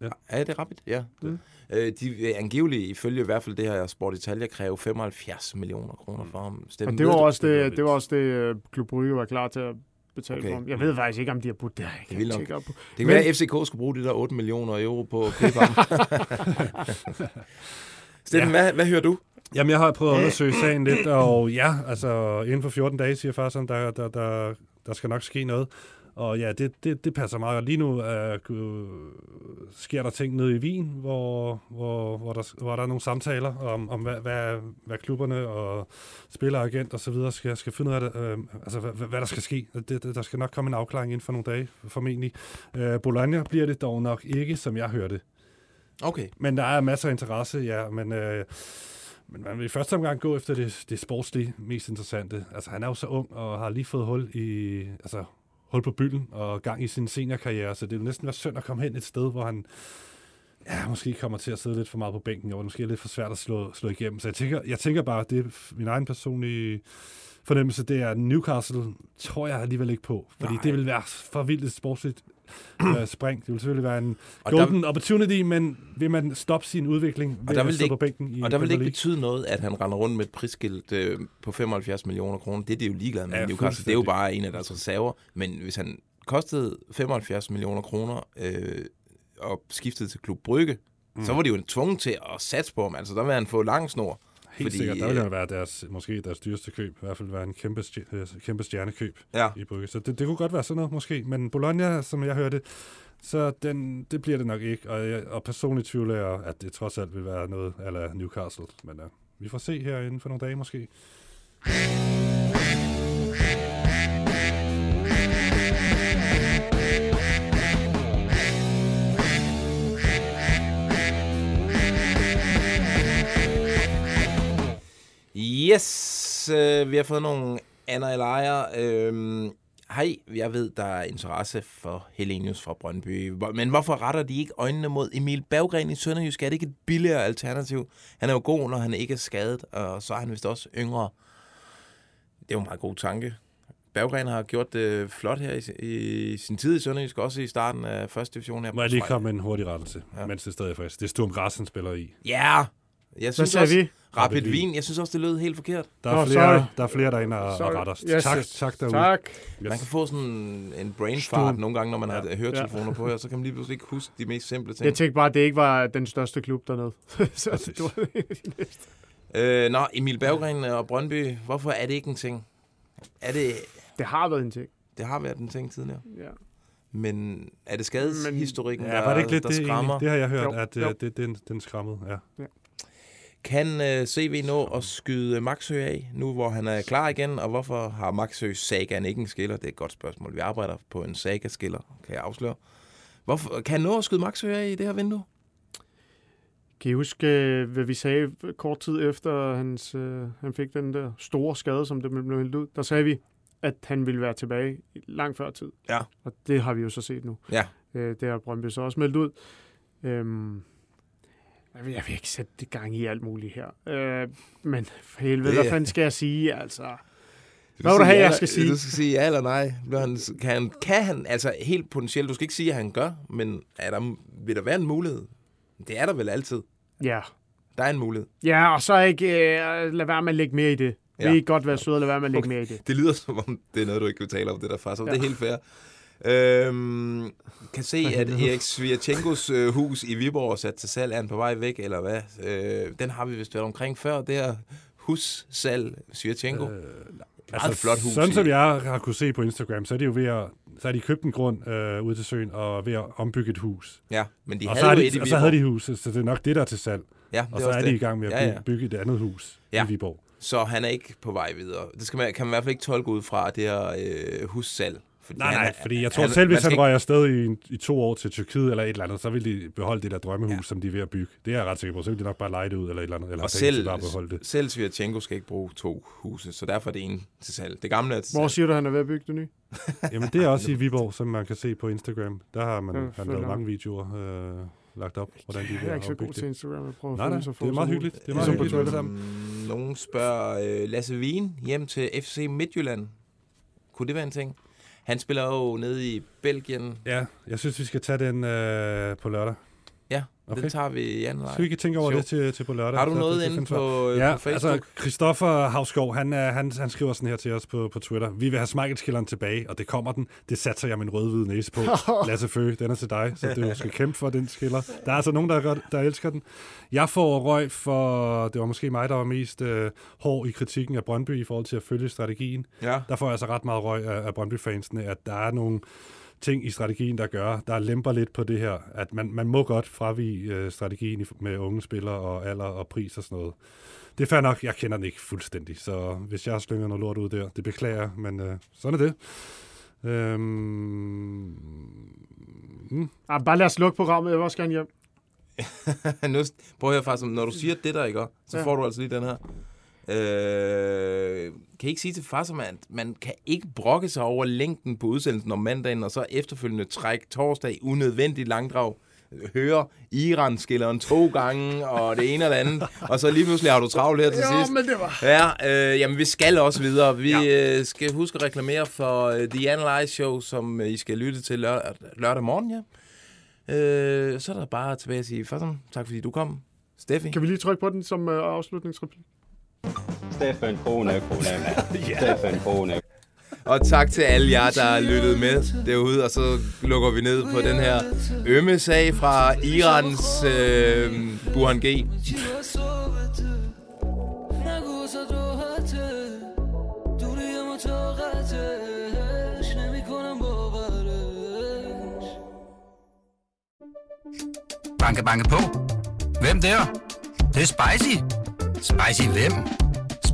Ja. Er det Rapid? Ja. Mm. Øh, de vil angiveligt, ifølge i hvert fald det her Sport Italia, kræve 75 millioner kroner for ham. Stemmen og det var, også det, det var også det, Klub Brygge var klar til at betale okay. for ham. Jeg ved faktisk ikke, om de har budt det. Det, vil nok. det kan være, at FCK skulle bruge de der 8 millioner euro på at købe ham. Steffen, ja. hvad, hvad hører du? Jamen, jeg har prøvet at undersøge sagen lidt, og ja, altså inden for 14 dage, siger far, sådan, der, der, der, der skal nok ske noget. Og ja, det, det, det passer meget. Lige nu uh, sker der ting nede i Wien, hvor, hvor, hvor, der, hvor der er nogle samtaler om, om hvad, hvad, hvad klubberne og spilleragent og så videre skal, skal finde ud af, det, uh, altså, hvad, hvad der skal ske. Det, det, der skal nok komme en afklaring inden for nogle dage, formentlig. Uh, Bologna bliver det dog nok ikke, som jeg hørte. Okay. Men der er masser af interesse, ja, men... Uh, men man vil i første omgang gå efter det, det sportslige mest interessante. Altså, han er jo så ung og har lige fået hul i... Altså, hul på bylden og gang i sin seniorkarriere, så det vil næsten være synd at komme hen et sted, hvor han ja, måske kommer til at sidde lidt for meget på bænken, og det måske er lidt for svært at slå, slå igennem. Så jeg tænker, jeg tænker bare, det er min egen personlige fornemmelse, det er Newcastle, tror jeg alligevel ikke på, fordi Nej. det vil være for vildt et sportsligt øh, spring. Det vil selvfølgelig være en og golden der, opportunity, men vil man stoppe sin udvikling ved og der vil at stå ikke, på bænken i Og der vil det ikke betyde noget, at han render rundt med et prisskilt øh, på 75 millioner kroner. Det er det jo ligeglad med ja, Newcastle. Det er jo bare en af deres reserver. Men hvis han kostede 75 millioner kroner øh, og skiftede til Klub Brygge, mm. så var de jo tvunget til at satse på ham. Altså, der vil han få lang snor. Helt fordi, sikkert. Der vil jo være deres, måske deres dyreste køb. I hvert fald være en kæmpe, kæmpe stjernekøb ja. i Brygge. Så det, det kunne godt være sådan noget måske. Men Bologna, som jeg hørte, så den, det bliver det nok ikke. Og, jeg, og personligt tvivler jeg, at det trods alt vil være noget ala Newcastle. Men uh, vi får se her inden for nogle dage måske. Yes, øh, vi har fået nogle Anna Elijah. Øh, hej, jeg ved, der er interesse for Helenius fra Brøndby. Men hvorfor retter de ikke øjnene mod Emil Berggren i Sønderjysk? Er det ikke et billigere alternativ? Han er jo god, når han ikke er skadet, og så er han vist også yngre. Det er jo en meget god tanke. Berggren har gjort det flot her i, i sin tid i Sønderjysk, også i starten af første division her. Må jeg lige komme med en hurtig rettelse, ja. mens det er stadig frisk. Det er Sturm Grassen spiller i. Ja! Jeg synes sagde også, vi? Rapid Wien, jeg synes også, det lød helt forkert. Der er, Nå, flere, sorry. der er flere derinde og, og retter os. Yes, tak, yes. tak derude. Tak. Yes. Man kan få sådan en brain fart nogle gange, når man har høretelefoner Ja. på her, så kan man lige pludselig ikke huske de mest simple ting. Jeg tænkte bare, at det ikke var den største klub dernede. så det var næste. Øh, nå, Emil Berggren og Brøndby, hvorfor er det ikke en ting? Er det... Det har været en ting. Det har været en ting tidligere. Ja. Men er det skadeshistorikken, Ja, var det ikke lidt der det skræmmer? egentlig? Det har jeg hørt, Jo, at jo. øh, det, den, den skræmmede. Ja. Kan uh, CV nå at skyde Maxø af, nu hvor han er klar igen? Og hvorfor har Maxø Sagaen ikke en skiller? Det er et godt spørgsmål. Vi arbejder på en Saga-skiller, kan jeg afsløre. Hvorfor, kan han nå at skyde Maxø af i det her vindue? Kan I huske, øh, hvad vi sagde kort tid efter, hans, øh, han fik den der store skade, som det blev hældt ud? Der sagde vi, at han ville være tilbage langt før tid. Ja. Og det har vi jo så set nu. Ja. Øh, det har Brøndby så også meldt ud. Øhm, jeg, vil, jeg vil ikke sætte det gang i alt muligt her. Øh, men for helvede, Det- hvad fanden skal jeg sige, altså? Hvad vil du have, jeg skal sige? Du skal sige ja eller nej. Han, kan, han, kan han, altså helt potentielt, du skal ikke sige, at han gør, men er der, vil der være en mulighed? Det er der vel altid. Ja. Der er en mulighed. Ja, og så ikke øh, lad være med at lægge mere i det. Ja. Vil I godt være søde og lade være med at lægge mere i det? Det lyder som om, det er noget, du ikke vil tale om, det der far, så. Ja. det er helt fair. Øhm, kan se, at. Erik Svirchenkos øh, hus i Viborg er sat til salg. Er han på vej væk, eller hvad? Øh, den har vi vist været omkring før. Det er hussalg Svirchenko. Øh, Meget flot hus. Sådan som jeg har kunne se på Instagram, så er de jo ved at så har de købt en grund øh, ude til søen og ved at ombygge et hus. Ja, men de og havde så, jo de, et i og så havde de huset, så det er nok det, der er til salg. Ja, og det så er er de det. i gang med at Ja, bygge, ja. bygge et andet hus Ja. i Viborg. Så han er ikke på vej videre. Det skal man, kan man i hvert fald ikke tolke ud fra det her øh, hussalg. Fordi Nej, nej, fordi jeg tror han- selv, hvis han ikke- røg afsted i, i to år til Tyrkiet eller et eller andet, så vil de beholde det der drømmehus, ja. som de er ved at bygge. Det er jeg ret sikker på. Så vil de nok bare lege det ud eller et eller andet. Eller Og selv, bare beholde det. selv Svirchenko skal ikke bruge to huse, så derfor er det en til salg. Det gamle er til Hvor salg. siger du, han er ved at bygge det nye? Jamen, det er også i Viborg, som man kan se på Instagram. Der har man Ja, han lavet mange videoer øh, lagt op, hvordan de Jeg er ikke så at god opbygge til det. Instagram. Jeg prøver at Nej, nej, så få det er meget hyggeligt. Det er meget hyggeligt. Twitter. Mm, Nogen spørger øh, Lasse Wien hjem til FC Midtjylland. Kunne det være en ting? Han spiller jo nede i Belgien. Ja, jeg synes, vi skal tage den øh, på lørdag. Ja, Okay. den tager vi i anden leg. Så vi kan tænke over Sjov. det til, til på lørdag. Har du noget det inde på, øh, ja, på Facebook? altså Christoffer Havskov, han, han, han skriver sådan her til os på, på Twitter. Vi vil have smeichel tilbage, og det kommer den. Det satser jeg min rød-hvide næse på. Lasse Fø, den er til dig, så du skal kæmpe for den skiller. Der er altså nogen, der, gør, der elsker den. Jeg får røg for, det var måske mig, der var mest øh, hård i kritikken af Brøndby i forhold til at følge strategien. Ja. Der får jeg altså ret meget røg af, af Brøndby-fansene, at der er nogle ting i strategien, der gør, der lemper lidt på det her, at man, man må godt fravige øh, strategien med unge spillere og alder og pris og sådan noget. Det er fair nok, jeg kender den ikke fuldstændig, så hvis jeg slynger noget lort ud der, det beklager jeg, men øh, sådan er det. Øhm, mm. Ah, bare lad os lukke programmet. Jeg vil også gerne hjem. nu, prøv at høre faktisk, når du siger det der, ikke? Så Ja. får du altså lige den her. Øh, kan I ikke sige til Fasser, at man kan ikke brokke sig over længden på udsendelsen om mandagen, og så efterfølgende træk torsdag unødvendigt langdrag høre Iran-skilleren to gange, og det ene og det andet, og så lige pludselig har du travlt her til Jo, sidst. men det var- Ja, øh, jamen vi skal også videre. Vi ja. øh, skal huske at reklamere for øh, The Analyze Show, som øh, I skal lytte til lørdag, lørdag morgen, ja. Øh, så er der bare tilbage at sige, Fasser, tak fordi du kom. Steffi. Kan vi lige trykke på den som øh, afslutningsreplik? Stefan Kone, Kone, ja. Stefan Kone. Og tak til alle jer, der har lyttet med derude, og så lukker vi ned på den her ømme sag fra Irans øh, Burhan G. Banke, banke på. Hvem der? Det, det er spicy. Spicy hvem?